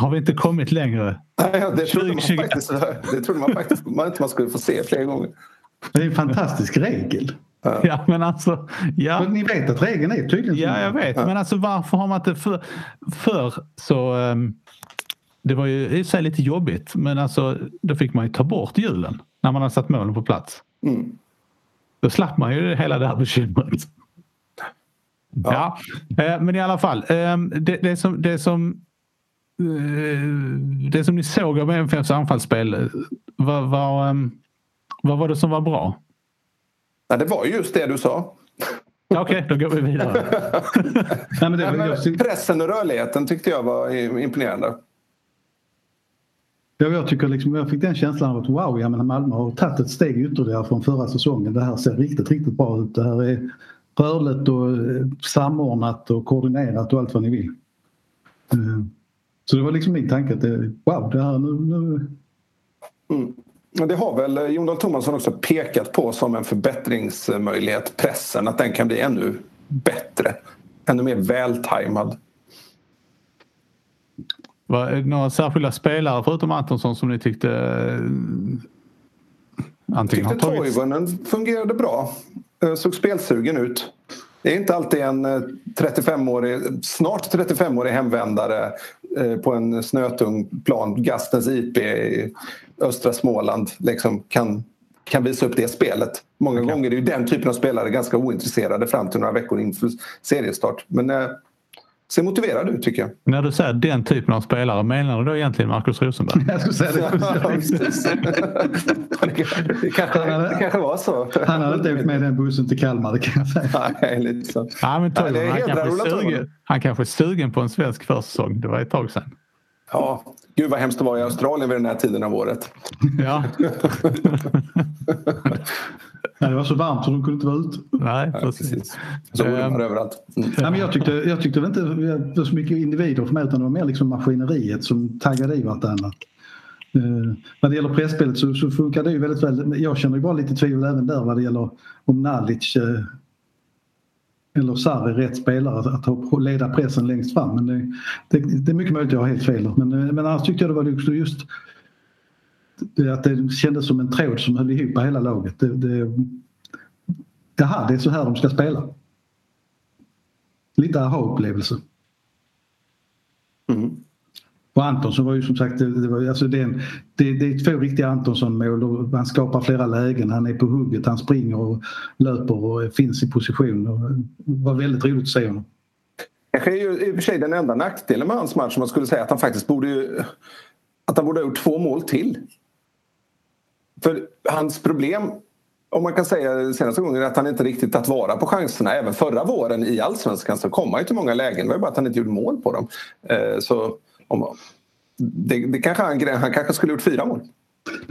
Har vi inte kommit längre? Nej, det trodde man faktiskt, det trodde man faktiskt man, man skulle få se fler gånger. Det är en fantastisk regel. Ja, men alltså. Ja. Men ni vet att regeln är tydligen Ja, jag vet. Men alltså varför har man inte för, för så um, det var ju i sig lite jobbigt men alltså då fick man ju ta bort hjulen när man har satt målen på plats. Mm. Då slapp man ju hela det här bekymret. Ja, ja eh, men i alla fall. Eh, det, det, som, det, som, eh, det som ni såg av MFFs anfallsspel, vad, vad, vad var det som var bra? Ja, det var just det du sa. Okej, okay, då går vi vidare. Nej, men det var Pressen och rörligheten tyckte jag var imponerande. Ja, jag, tycker liksom, jag fick den känslan av att wow, ja, men Malmö har tagit ett steg ytterligare från förra säsongen. Det här ser riktigt, riktigt bra ut. Det här är rörligt och eh, samordnat och koordinerat och allt vad ni vill. Eh, så det var liksom min tanke att wow, det här nu... nu... Mm. Det har väl eh, Jon Dahl Tomasson också pekat på som en förbättringsmöjlighet, pressen, att den kan bli ännu bättre, ännu mer vältajmad. Var det några särskilda spelare förutom Antonsson som ni tyckte eh, antingen har tagit... Toivonen fungerade bra. Eh, såg spelsugen ut. Det är inte alltid en 35-årig, eh, snart 35-årig hemvändare på en snötung plan, Gastens IP i östra Småland, liksom kan, kan visa upp det spelet. Många okay. gånger är ju den typen av spelare ganska ointresserade fram till några veckor inför seriestart. Men ser motiverad ut tycker jag. När du säger den typen av spelare, menar du då egentligen Markus Rosenberg? jag skulle säga det. det, kanske, det kanske var så. Han hade inte åkt med den bussen till Kalmar, det kan jag säga. Nej, lite så. Ja, men tog, Nej, han, kanske sugen, han kanske är sugen på en svensk försäsong. Det var ett tag sedan. Ja, gud vad hemskt det var i Australien vid den här tiden av året. Ja. Nej, det var så varmt så de kunde inte vara ute. Nej, precis. Så um, överallt. Mm. Nej, men jag, tyckte, jag tyckte det inte var så mycket individer för mig utan det var mer liksom maskineriet som taggade i vartannat. Uh, när det gäller pressspelet så, så funkar det ju väldigt väl. Jag känner ju bara lite tvivel även där vad det gäller om Nalic uh, eller Sarri rätt spelare att, att leda pressen längst fram. Men det, det, det är mycket möjligt att jag har helt fel. Men, men annars tyckte jag det var just, just att det kändes som en tråd som höll ihop hela laget. Det, det, jaha, det är så här de ska spela. Lite aha-upplevelse. Mm. Och Antonsson var ju som sagt, det, var, alltså det, är en, det, det är två riktiga Antonsson-mål. Han skapar flera lägen, han är på hugget, han springer och löper och finns i position. Och det var väldigt roligt att se honom. Kanske är ju i och för sig den enda nackdelen med hans match som man skulle säga att han faktiskt borde att han borde ha gjort två mål till. För hans problem, om man kan säga senaste gången, är att han inte riktigt tagit vara på chanserna. Även förra våren i allsvenskan så kom han ju till många lägen. Det var bara att han inte gjorde mål på dem. Eh, så om, det, det kanske han, han kanske skulle gjort fyra mål.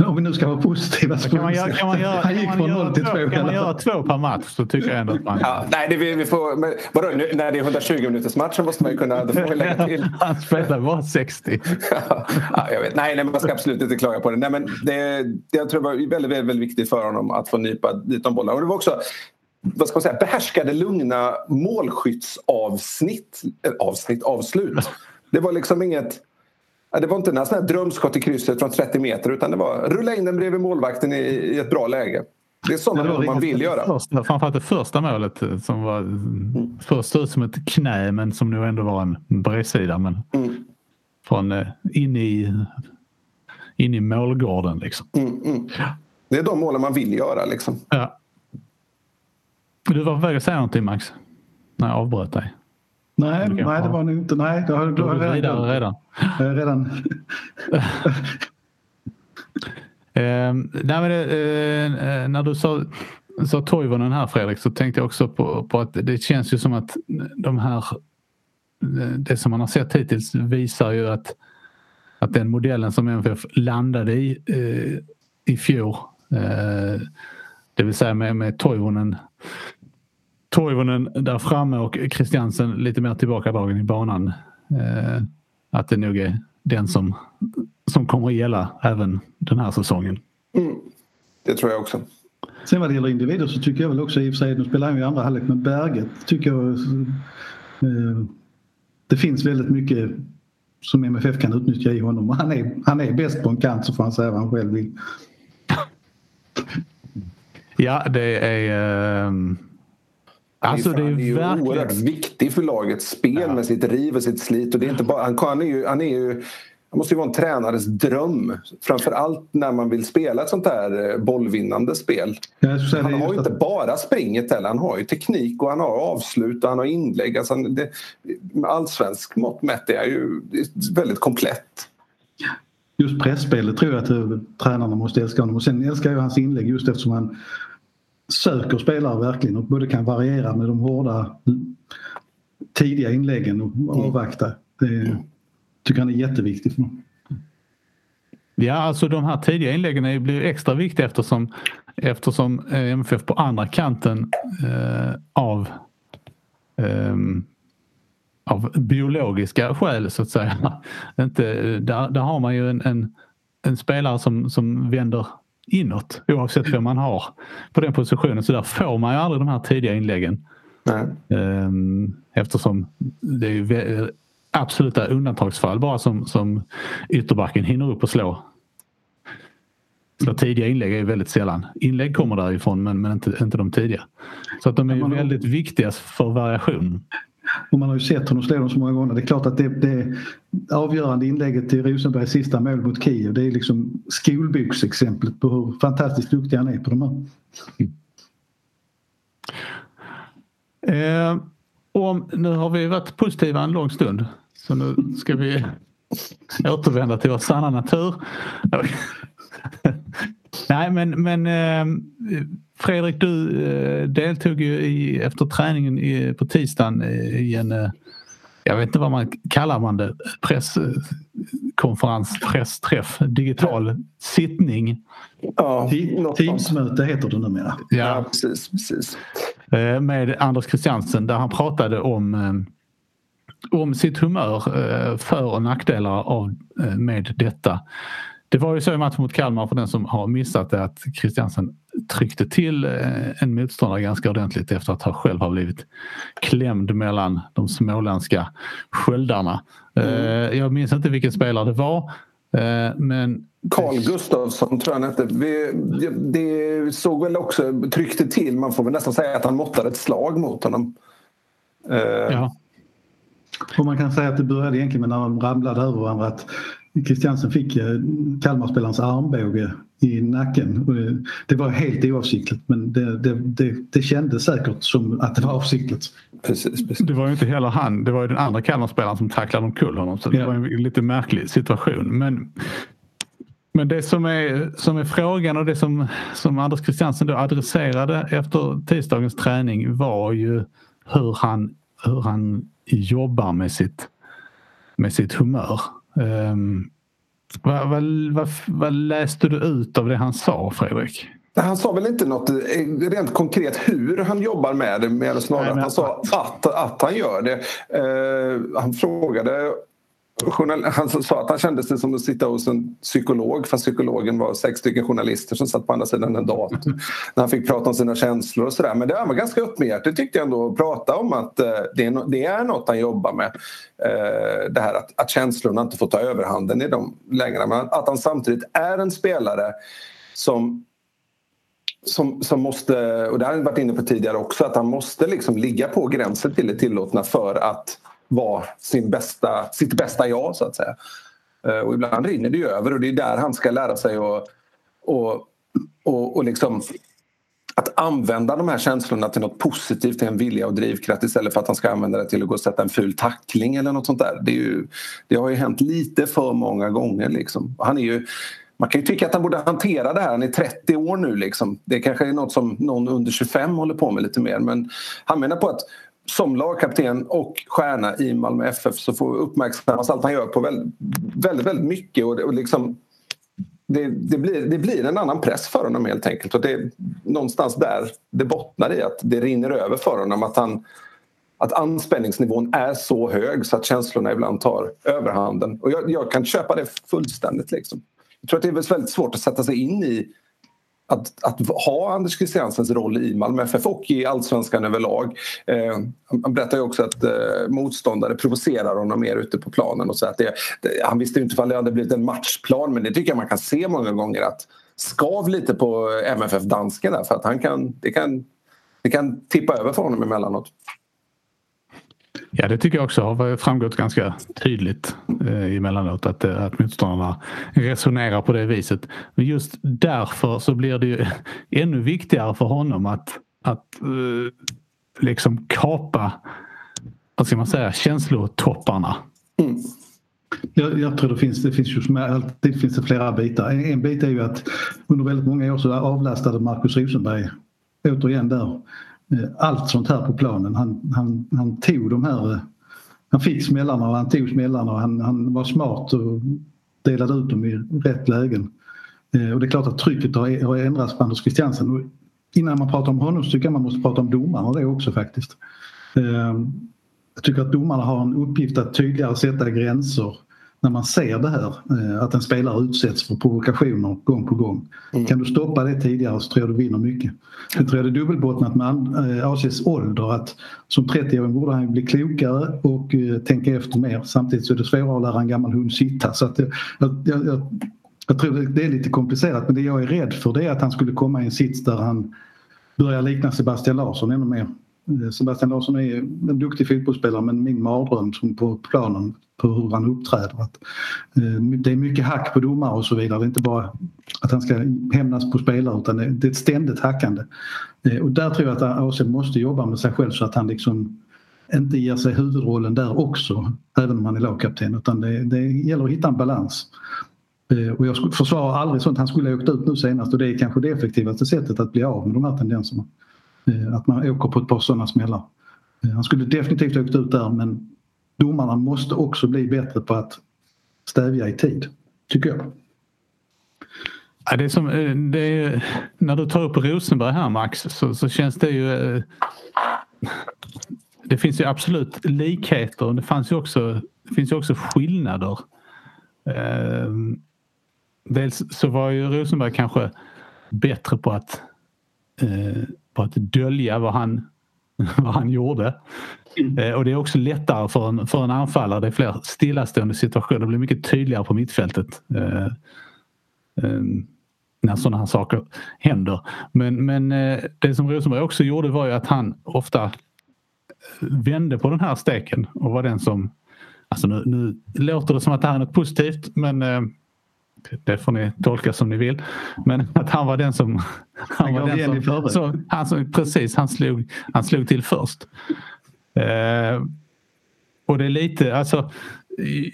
Om vi nu ska vara positiva så kan man göra, kan man göra, han gick från noll till två. Kan man göra två per match så tycker jag ändå att man... Ja, nej, det, vi, vi får, men, vadå, nu, när det är 120 minuters match så måste man ju kunna... Då får vi lägga till. han spelar bara 60. ja, jag vet. Nej, nej, man ska absolut inte klaga på det. Nej, men det, jag tror det var väldigt, väldigt, väldigt viktigt för honom att få nypa dit de bollarna. Och det var också vad ska man säga, behärskade lugna målskyttsavsnitt. Avsnitt, avslut. Det var liksom inget det var inte några drömskott i krysset från 30 meter utan det var rulla in den bredvid målvakten i, i ett bra läge. Det är sådana mål man vill göra. Första, framförallt det första målet eh, som var mm. först ut som ett knä men som nu ändå var en bredsida. Men mm. Från eh, in i, in i målgården liksom. Mm, mm. Det är de målen man vill göra liksom. Ja. Du var på väg att säga någonting Max? När jag avbröt dig. Nej, nej det var nog inte. Nej, då, då, då har jag redan. redan. redan. eh, nej, men, eh, när du sa, sa Toivonen här Fredrik så tänkte jag också på, på att det känns ju som att de här det som man har sett hittills visar ju att, att den modellen som MFF landade i eh, i fjol eh, det vill säga med, med Toivonen Toivonen där framme och Christiansen lite mer tillbakadragen i banan. Eh, att det nog är den som, som kommer att gälla även den här säsongen. Mm. Det tror jag också. Sen vad det gäller individer så tycker jag väl också i och för sig, nu spelar han ju i andra halvlek, men Berget tycker jag eh, det finns väldigt mycket som MFF kan utnyttja i honom. Han är, han är bäst på en kant så får han säga vad han själv vill. Ja, det är... Eh Alltså, det är, han är ju verkligen... oerhört viktig för lagets spel ja. med sitt riv och sitt slit. Och det är inte bara, han, han, är ju, han är ju han måste ju vara en tränares dröm. Framförallt när man vill spela ett sånt här eh, bollvinnande spel. Han har ju inte bara springet heller. Han har ju teknik och han har avslut och han har inlägg. Alltså det, med allsvensk mått mätt är ju väldigt komplett. Just pressspelet tror jag att tränarna måste älska honom. Och sen älskar jag hans inlägg just eftersom han söker spelare verkligen och både kan variera med de hårda tidiga inläggen och mm. avvakta. Det tycker han är jätteviktigt för. Ja, alltså de här tidiga inläggen blir extra viktiga eftersom, eftersom eh, MFF på andra kanten eh, av, eh, av biologiska skäl så att säga. Inte, där, där har man ju en, en, en spelare som, som vänder inåt oavsett vem man har på den positionen. Så där får man ju aldrig de här tidiga inläggen. Nej. Ehm, eftersom det är absoluta undantagsfall bara som, som ytterbacken hinner upp och slå. Så tidiga inlägg är väldigt sällan. Inlägg kommer därifrån men, men inte, inte de tidiga. Så att de är väldigt viktiga för variation. Och man har ju sett honom slå dem så många gånger. Det är klart att det, det avgörande inlägget till Rosenbergs sista mål mot Kiev det är liksom skolboksexemplet på hur fantastiskt duktig han är på de här. Eh, om, nu har vi varit positiva en lång stund så nu ska vi återvända till vår sanna natur. Nej men, men eh, Fredrik du eh, deltog ju i, efter träningen i, på tisdagen i en eh, jag vet inte vad man kallar man det, presskonferens, pressträff, digital sittning. Ja, Teamsmöte heter det numera. Ja, ja precis, precis. Med Anders Christiansen där han pratade om om sitt humör för och nackdelar av, med detta. Det var ju så i matchen mot Kalmar för den som har missat det att Christiansen tryckte till eh, en motståndare ganska ordentligt efter att han själv har blivit klämd mellan de småländska sköldarna. Mm. Jag minns inte vilken spelare det var eh, men Carl Gustafsson tror jag han hette. Det såg väl också, tryckte till, man får väl nästan säga att han måttade ett slag mot honom. Ja. Och man kan säga att det började egentligen med när de ramlade över varandra att Christiansen fick eh, Kalmarspelarens armbåge i nacken. Det, var helt oavsiktligt men det, det, det, det kändes säkert som att det var avsiktligt. Precis, precis. Det var ju inte heller han, det var ju den andra Kalmarspelaren som tacklade omkull honom. Så det ja. var en lite märklig situation. Men, men det som är, som är frågan och det som, som Anders Christiansen då adresserade efter tisdagens träning var ju hur han, hur han jobbar med sitt, med sitt humör. Um, vad, vad, vad, vad, läste du ut av det han sa, Fredrik? Han sa väl inte något eh, rent konkret hur han jobbar med det, mer snarare Nej, han sa att, att han gör det. Uh, han frågade han sa att han kände sig som att sitta hos en psykolog fast psykologen var sex stycken journalister som satt på andra sidan en dator. När han fick prata om sina känslor och sådär. Men det var ganska öppenhjärtigt tyckte jag ändå att prata om att eh, det är, det är något han jobbar med. Eh, det här att, att känslorna inte får ta överhanden i de längre. Men att han samtidigt är en spelare som som, som måste, och det har jag varit inne på tidigare också, att han måste liksom ligga på gränsen till det tillåtna för att vara sin bästa, sitt bästa jag så att säga. Eh, och ibland rinner det ju över och det är där han ska lära sig att och, och, och liksom att använda de här känslorna till något positivt, till en vilja och drivkraft istället för att han ska använda det till att gå och sätta en ful tackling eller något sånt där. Det, ju, det har ju hänt lite för många gånger. Liksom. Han är ju, man kan ju tycka att han borde hantera det här. Han är 30 år nu. Liksom. Det kanske är något som någon under 25 håller på med lite mer. Men han menar på att som lagkapten och stjärna i Malmö FF så får uppmärksammas allt han gör på väldigt, väldigt, väldigt mycket. Och, och liksom, det, det, blir, det blir en annan press för honom helt enkelt. Och det är någonstans där det bottnar i att det rinner över för honom. Att, han, att anspänningsnivån är så hög så att känslorna ibland tar överhanden. Och jag, jag kan köpa det fullständigt. Liksom. Jag tror att det är väldigt svårt att sätta sig in i att, att ha Anders Christiansens roll i Malmö FF och i allsvenskan överlag. Eh, han berättar ju också att eh, motståndare provocerar honom mer ute på planen. Och så att det, det, han visste inte ifall det hade blivit en matchplan men det tycker jag man kan se många gånger att skav lite på MFF-dansken där för att han kan, det, kan, det kan tippa över för honom emellanåt. Ja, det tycker jag också har framgått ganska tydligt eh, emellanåt att, eh, att motståndarna resonerar på det viset. Men just därför så blir det ju ännu viktigare för honom att, att eh, liksom kapa, vad ska man säga, känslotopparna. Mm. Jag, jag, tror det finns, det finns ju som alltid finns det flera bitar. En, en bit är ju att under väldigt många år så avlastade Markus Rosenberg återigen där Eh, allt sånt här på planen. Han, han, han tog de här, eh, han fick smällarna och han tog smällarna och han, han var smart och delade ut dem i rätt lägen. Eh, och det är klart att trycket har, har ändrats på Anders Christiansen. Och innan man pratar om honom så tycker jag man måste prata om domarna det också faktiskt. Jag tycker att domarna har en uppgift att tydligare sätta gränser när man ser det här, eh, att en spelare utsätts för provokationer gång på gång. Mm. Kan du stoppa det tidigare så tror jag du vinner mycket. Jag tror det är dubbelbottnat med ACs eh, ålder att som 30-åring borde han bli klokare och eh, tänka efter mer. Samtidigt så är det svårare att lära en gammal hund sitta. Så att jag, jag, jag, jag tror det är lite komplicerat men det jag är rädd för det är att han skulle komma i en sits där han börjar likna Sebastian Larsson ännu mer. Eh, Sebastian Larsson är en duktig fotbollsspelare men min mardröm som på planen på hur han uppträder. Att, eh, det är mycket hack på domare och så vidare. Det är inte bara att han ska hämnas på spelare utan det är ett ständigt hackande. Eh, och där tror jag att AC måste jobba med sig själv så att han liksom inte ger sig huvudrollen där också, även om han är lagkapten. Utan det, det gäller att hitta en balans. Eh, och jag försvarar aldrig sånt. Han skulle ha åkt ut nu senast och det är kanske det effektivaste sättet att bli av med de här tendenserna. Eh, att man åker på ett par sådana smällar. Eh, han skulle definitivt åkt ut där men domarna måste också bli bättre på att stävja i tid, tycker jag. Ja, det är som, eh, det är, när du tar upp Rosenberg här Max så, så känns det ju... Det finns ju absolut likheter. Det, fanns ju också, det finns ju också skillnader. Dels så var ju Rosenberg kanske bättre på att, på att dölja vad han, vad han gjorde. Mm. Eh, och det är också lättare för en, för en anfallare. Det är fler stillastående situationer. Det blir mycket tydligare på mittfältet. Eh, eh, när sådana här saker händer. Men, men eh, det som Rosenberg också gjorde var ju att han ofta vände på den här steken och var den som... Alltså nu, nu låter det som att det här är något positivt men eh, det får ni tolka som ni vill. Men att han var den som... Han, var den som, så, han som, precis, han slog, han slog till först. Eh, och det är lite, alltså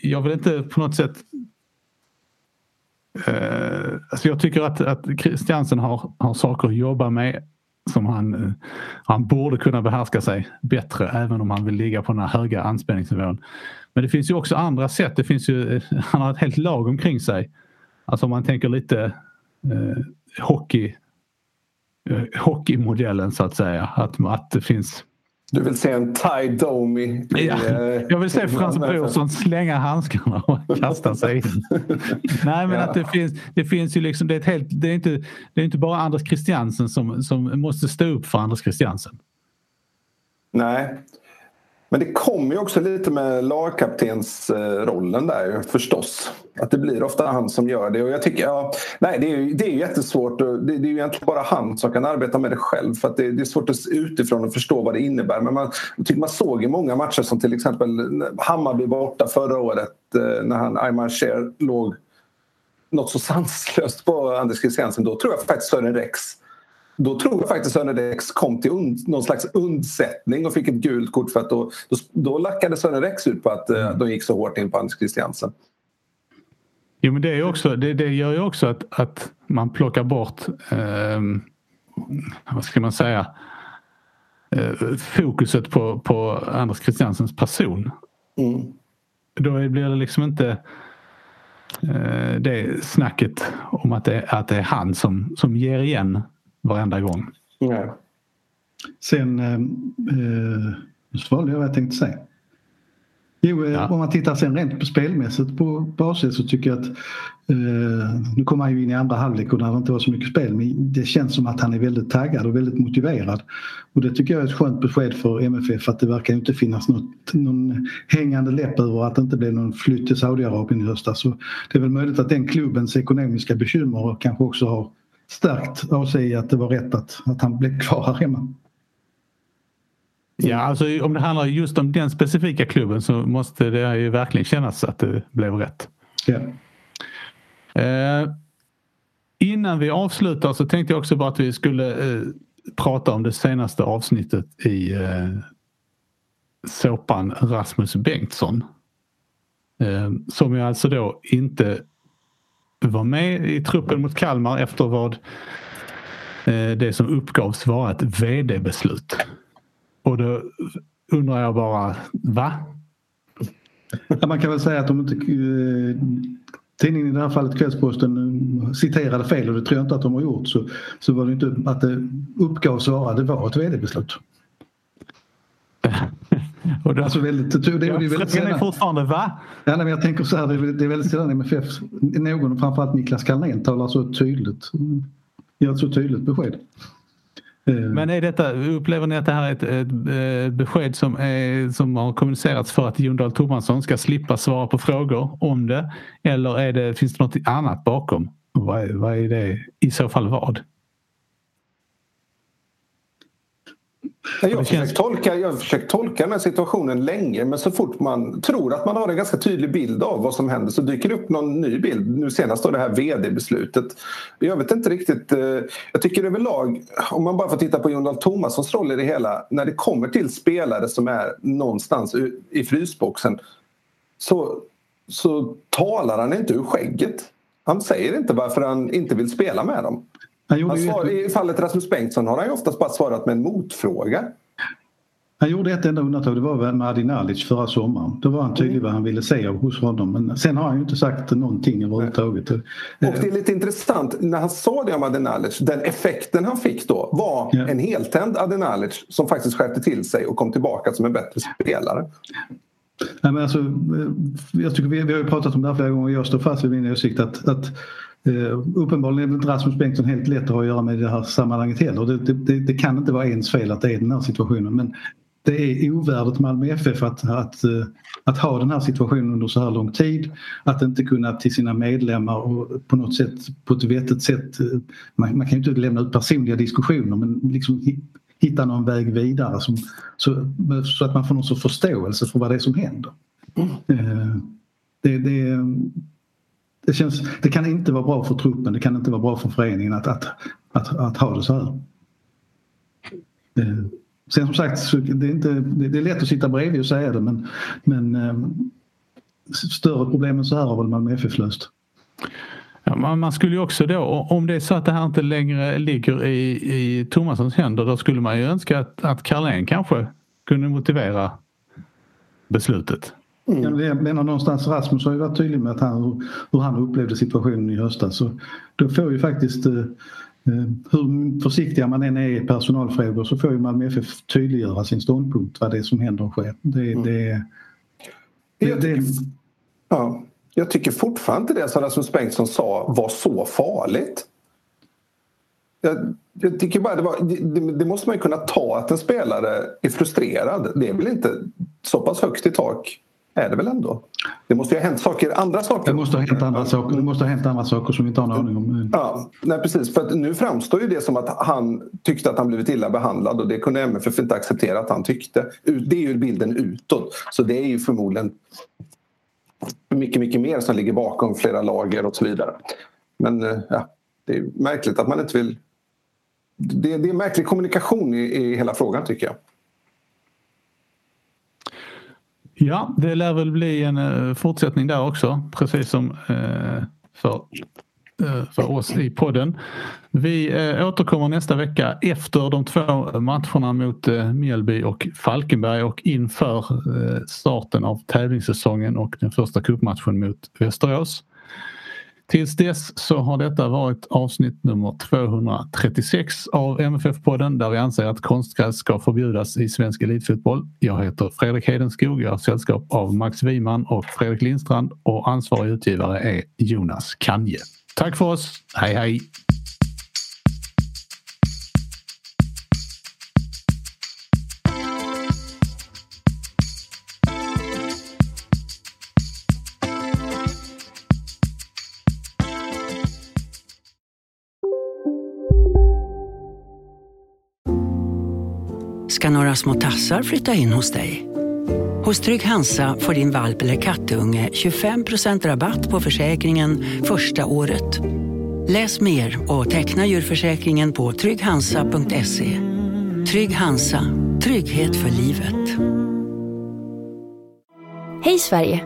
jag vill inte på något sätt eh, alltså jag tycker att, att Christiansen har, har saker att jobba med som han, han borde kunna behärska sig bättre även om han vill ligga på den här höga anspänningsnivån. Men det finns ju också andra sätt. Det finns ju, han har ett helt lag omkring sig. Alltså om man tänker lite eh, hockey, eh, hockeymodellen så att säga. Att, att det finns du vill se en Ty Domi? Ja, eh, jag vill se Frans Brorsson slänga handskarna och kasta sig in. Nej men ja. att det finns, det finns ju liksom, det är, helt, det är, inte, det är inte bara Anders Christiansen som, som måste stå upp för Anders Christiansen. Nej, men det kommer ju också lite med lagkaptensrollen där förstås. Att det blir ofta han som gör det. Och jag tycker, ja, nej, det är ju det är jättesvårt. Och det, det är ju egentligen bara han som kan arbeta med det själv. För att det, det är svårt att utifrån att förstå vad det innebär. Men man, tycker man såg i många matcher som till exempel Hammarby borta förra året eh, när han, Aymar Cher låg något så sanslöst på Anders Christiansen. Då tror jag faktiskt Sören Rex då tror jag faktiskt Sören Rex kom till und, någon slags undsättning och fick ett gult kort för att då, då, då lackade Sören Rex ut på att uh, de gick så hårt in på Anders Christiansen. Jo men det, är också, det, det gör ju också att, att man plockar bort, eh, vad ska man säga, eh, fokuset på, på Anders Christiansens person. Mm. Då blir det liksom inte eh, det snacket om att det, att det är han som, som ger igen varenda gång. Nej. Sen, eh, eh nu svalde jag vad jag tänkte säga. Jo, eh, ja. om man tittar sen rent på spelmässigt på basis så tycker jag att eh, nu kommer han ju in i andra halvlek och när det inte var så mycket spel men det känns som att han är väldigt taggad och väldigt motiverad. Och det tycker jag är ett skönt besked för MFF att det verkar inte finnas något, någon hängande läpp över att det inte blev någon flytt till Saudiarabien i höstas. Så det är väl möjligt att den klubbens ekonomiska bekymmer kanske också har stärkt AC i att det var rätt att, att han blev kvar här hemma. Ja, alltså om det handlar just om den specifika klubben så måste det ju verkligen kännas att det blev rätt. Ja. Eh, innan vi avslutar så tänkte jag också bara att vi skulle eh, prata om det senaste avsnittet i eh, såpan Rasmus Bengtsson. Eh, som ju alltså då inte var med i truppen mot Kalmar efter vad eh, det som uppgavs vara ett vd-beslut. Och då undrar jag bara, va? Man kan väl säga att de inte eh, tidningen i det här fallet Kvällsposten eh, citerade fel och det tror jag inte att de har gjort så, så var det inte att det uppgavs vara det var ett vd-beslut. Och då, alltså väldigt, det, det, är väldigt sällan. är fortfarande va? Ja, nej, men jag tänker så här, det är, väldigt sällan MFF, någon framförallt Niklas Carlén talar så tydligt, ger ett så tydligt besked. Eh. Men är detta, upplever ni att det här är ett, ett, ett besked som, är, som har kommunicerats för att Jon Dahl Tomasson ska slippa svara på frågor om det? Eller är det, finns det något annat bakom? Vad vad är det i så fall vad? Jag har, försökt tolka, jag har försökt tolka den här situationen länge men så fort man tror att man har en ganska tydlig bild av vad som händer så dyker det upp någon ny bild. Nu senast då det här vd-beslutet. Jag vet inte riktigt. Eh, jag tycker överlag, om man bara får titta på Jon Dahl Tomassons roll i det hela. När det kommer till spelare som är någonstans i frysboxen så, så talar han inte ur skägget. Han säger inte varför han inte vill spela med dem. Han svar, I fallet Rasmus Bengtsson har han ju oftast bara svarat med en motfråga. Han gjorde ett enda undantag, det var väl med Adi Nalic förra sommaren. Då var han tydlig vad han ville se hos honom. Men sen har han ju inte sagt någonting överhuvudtaget. Och det är lite intressant, när han sa det om Adi Nalic, den effekten han fick då var ja. en heltänd Adi Nalic som faktiskt skärpte till sig och kom tillbaka som en bättre spelare. Nej, men alltså, jag tycker vi, vi har ju pratat om det här flera gånger och jag står fast vid min åsikt att, att Uh, uppenbarligen är inte Rasmus Bengtsson helt lätt att ha att göra med det här sammanhanget heller. Det, det, det, kan inte vara ens fel att det är den här situationen men det är ovärdigt Malmö FF att, att, uh, att ha den här situationen under så här lång tid. Att inte kunna till sina medlemmar och på något sätt, på ett vettigt sätt, uh, man, man kan ju inte lämna ut personliga diskussioner men liksom hitta någon väg vidare som, så, så att man får någon sorts förståelse för vad det är som händer. Mm. Det, det, det, känns, det kan inte vara bra för truppen, det kan inte vara bra för föreningen att, att, att, att ha det så här. Eh, sen som sagt, det är, inte, det är lätt att sitta bredvid och säga det men, men ehm, större problem än så här har väl Malmö FF löst. Ja, man, skulle ju också då, om det är så att det här inte längre ligger i, i Thomassons händer, då skulle man ju önska att, att Carlén kanske kunde motivera beslutet. Mm. Jag menar någonstans Rasmus har ju varit tydlig med att han, hur han upplevde situationen i höstas. Så då får ju faktiskt eh, eh, hur försiktiga man än är i personalfrågor så får ju Malmö FF tydliggöra sin ståndpunkt vad det är som händer och sker. Det, mm. det, det, det, ja. Jag tycker fortfarande det som Rasmus Bengtsson sa var så farligt. Jag, jag tycker bara det, var, det, det, måste man ju kunna ta att en spelare är frustrerad. Det är väl inte så pass högt i tak är det väl ändå? Det måste ju ha hänt saker, andra saker. Det måste ha hänt andra saker, det måste ha hänt andra saker som vi inte har en aning om. Ja, nej, precis. För nu framstår ju det som att han tyckte att han blivit illa behandlad och det kunde MFF inte acceptera att han tyckte. Det är ju bilden utåt. Så det är ju förmodligen mycket, mycket mer som ligger bakom flera lager och så vidare. Men eh, ja, det är märkligt att man inte vill... Det, det är märklig kommunikation i, i hela frågan tycker jag. Ja, det lär väl bli en eh, fortsättning där också, precis som eh, för, eh, för oss i podden. Vi återkommer nästa vecka efter de två matcherna mot Mjällby och Falkenberg och inför starten av tävlingssäsongen och den första cupmatchen mot Västerås. Tills dess så har detta varit avsnitt nummer 236 av MFF-podden där vi anser att konstgräs ska förbjudas i svensk elitfotboll. Jag heter Fredrik Hedenskog, jag har sällskap av Max Wiman och Fredrik Lindstrand och ansvarig utgivare är Jonas Kanje. Tack för oss, hej hej! Små tassar flytta in hos dig. Hos Trygg Hansa får din valp eller kattunge 25% rabatt på försäkringen första året. Läs mer och teckna djurförsäkringen på trygghansa.se. Trygg Hansa, trygghet för livet. Hej Sverige!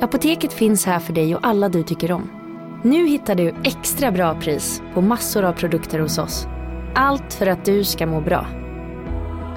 Apoteket finns här för dig och alla du tycker om. Nu hittar du extra bra pris på massor av produkter hos oss. Allt för att du ska må bra.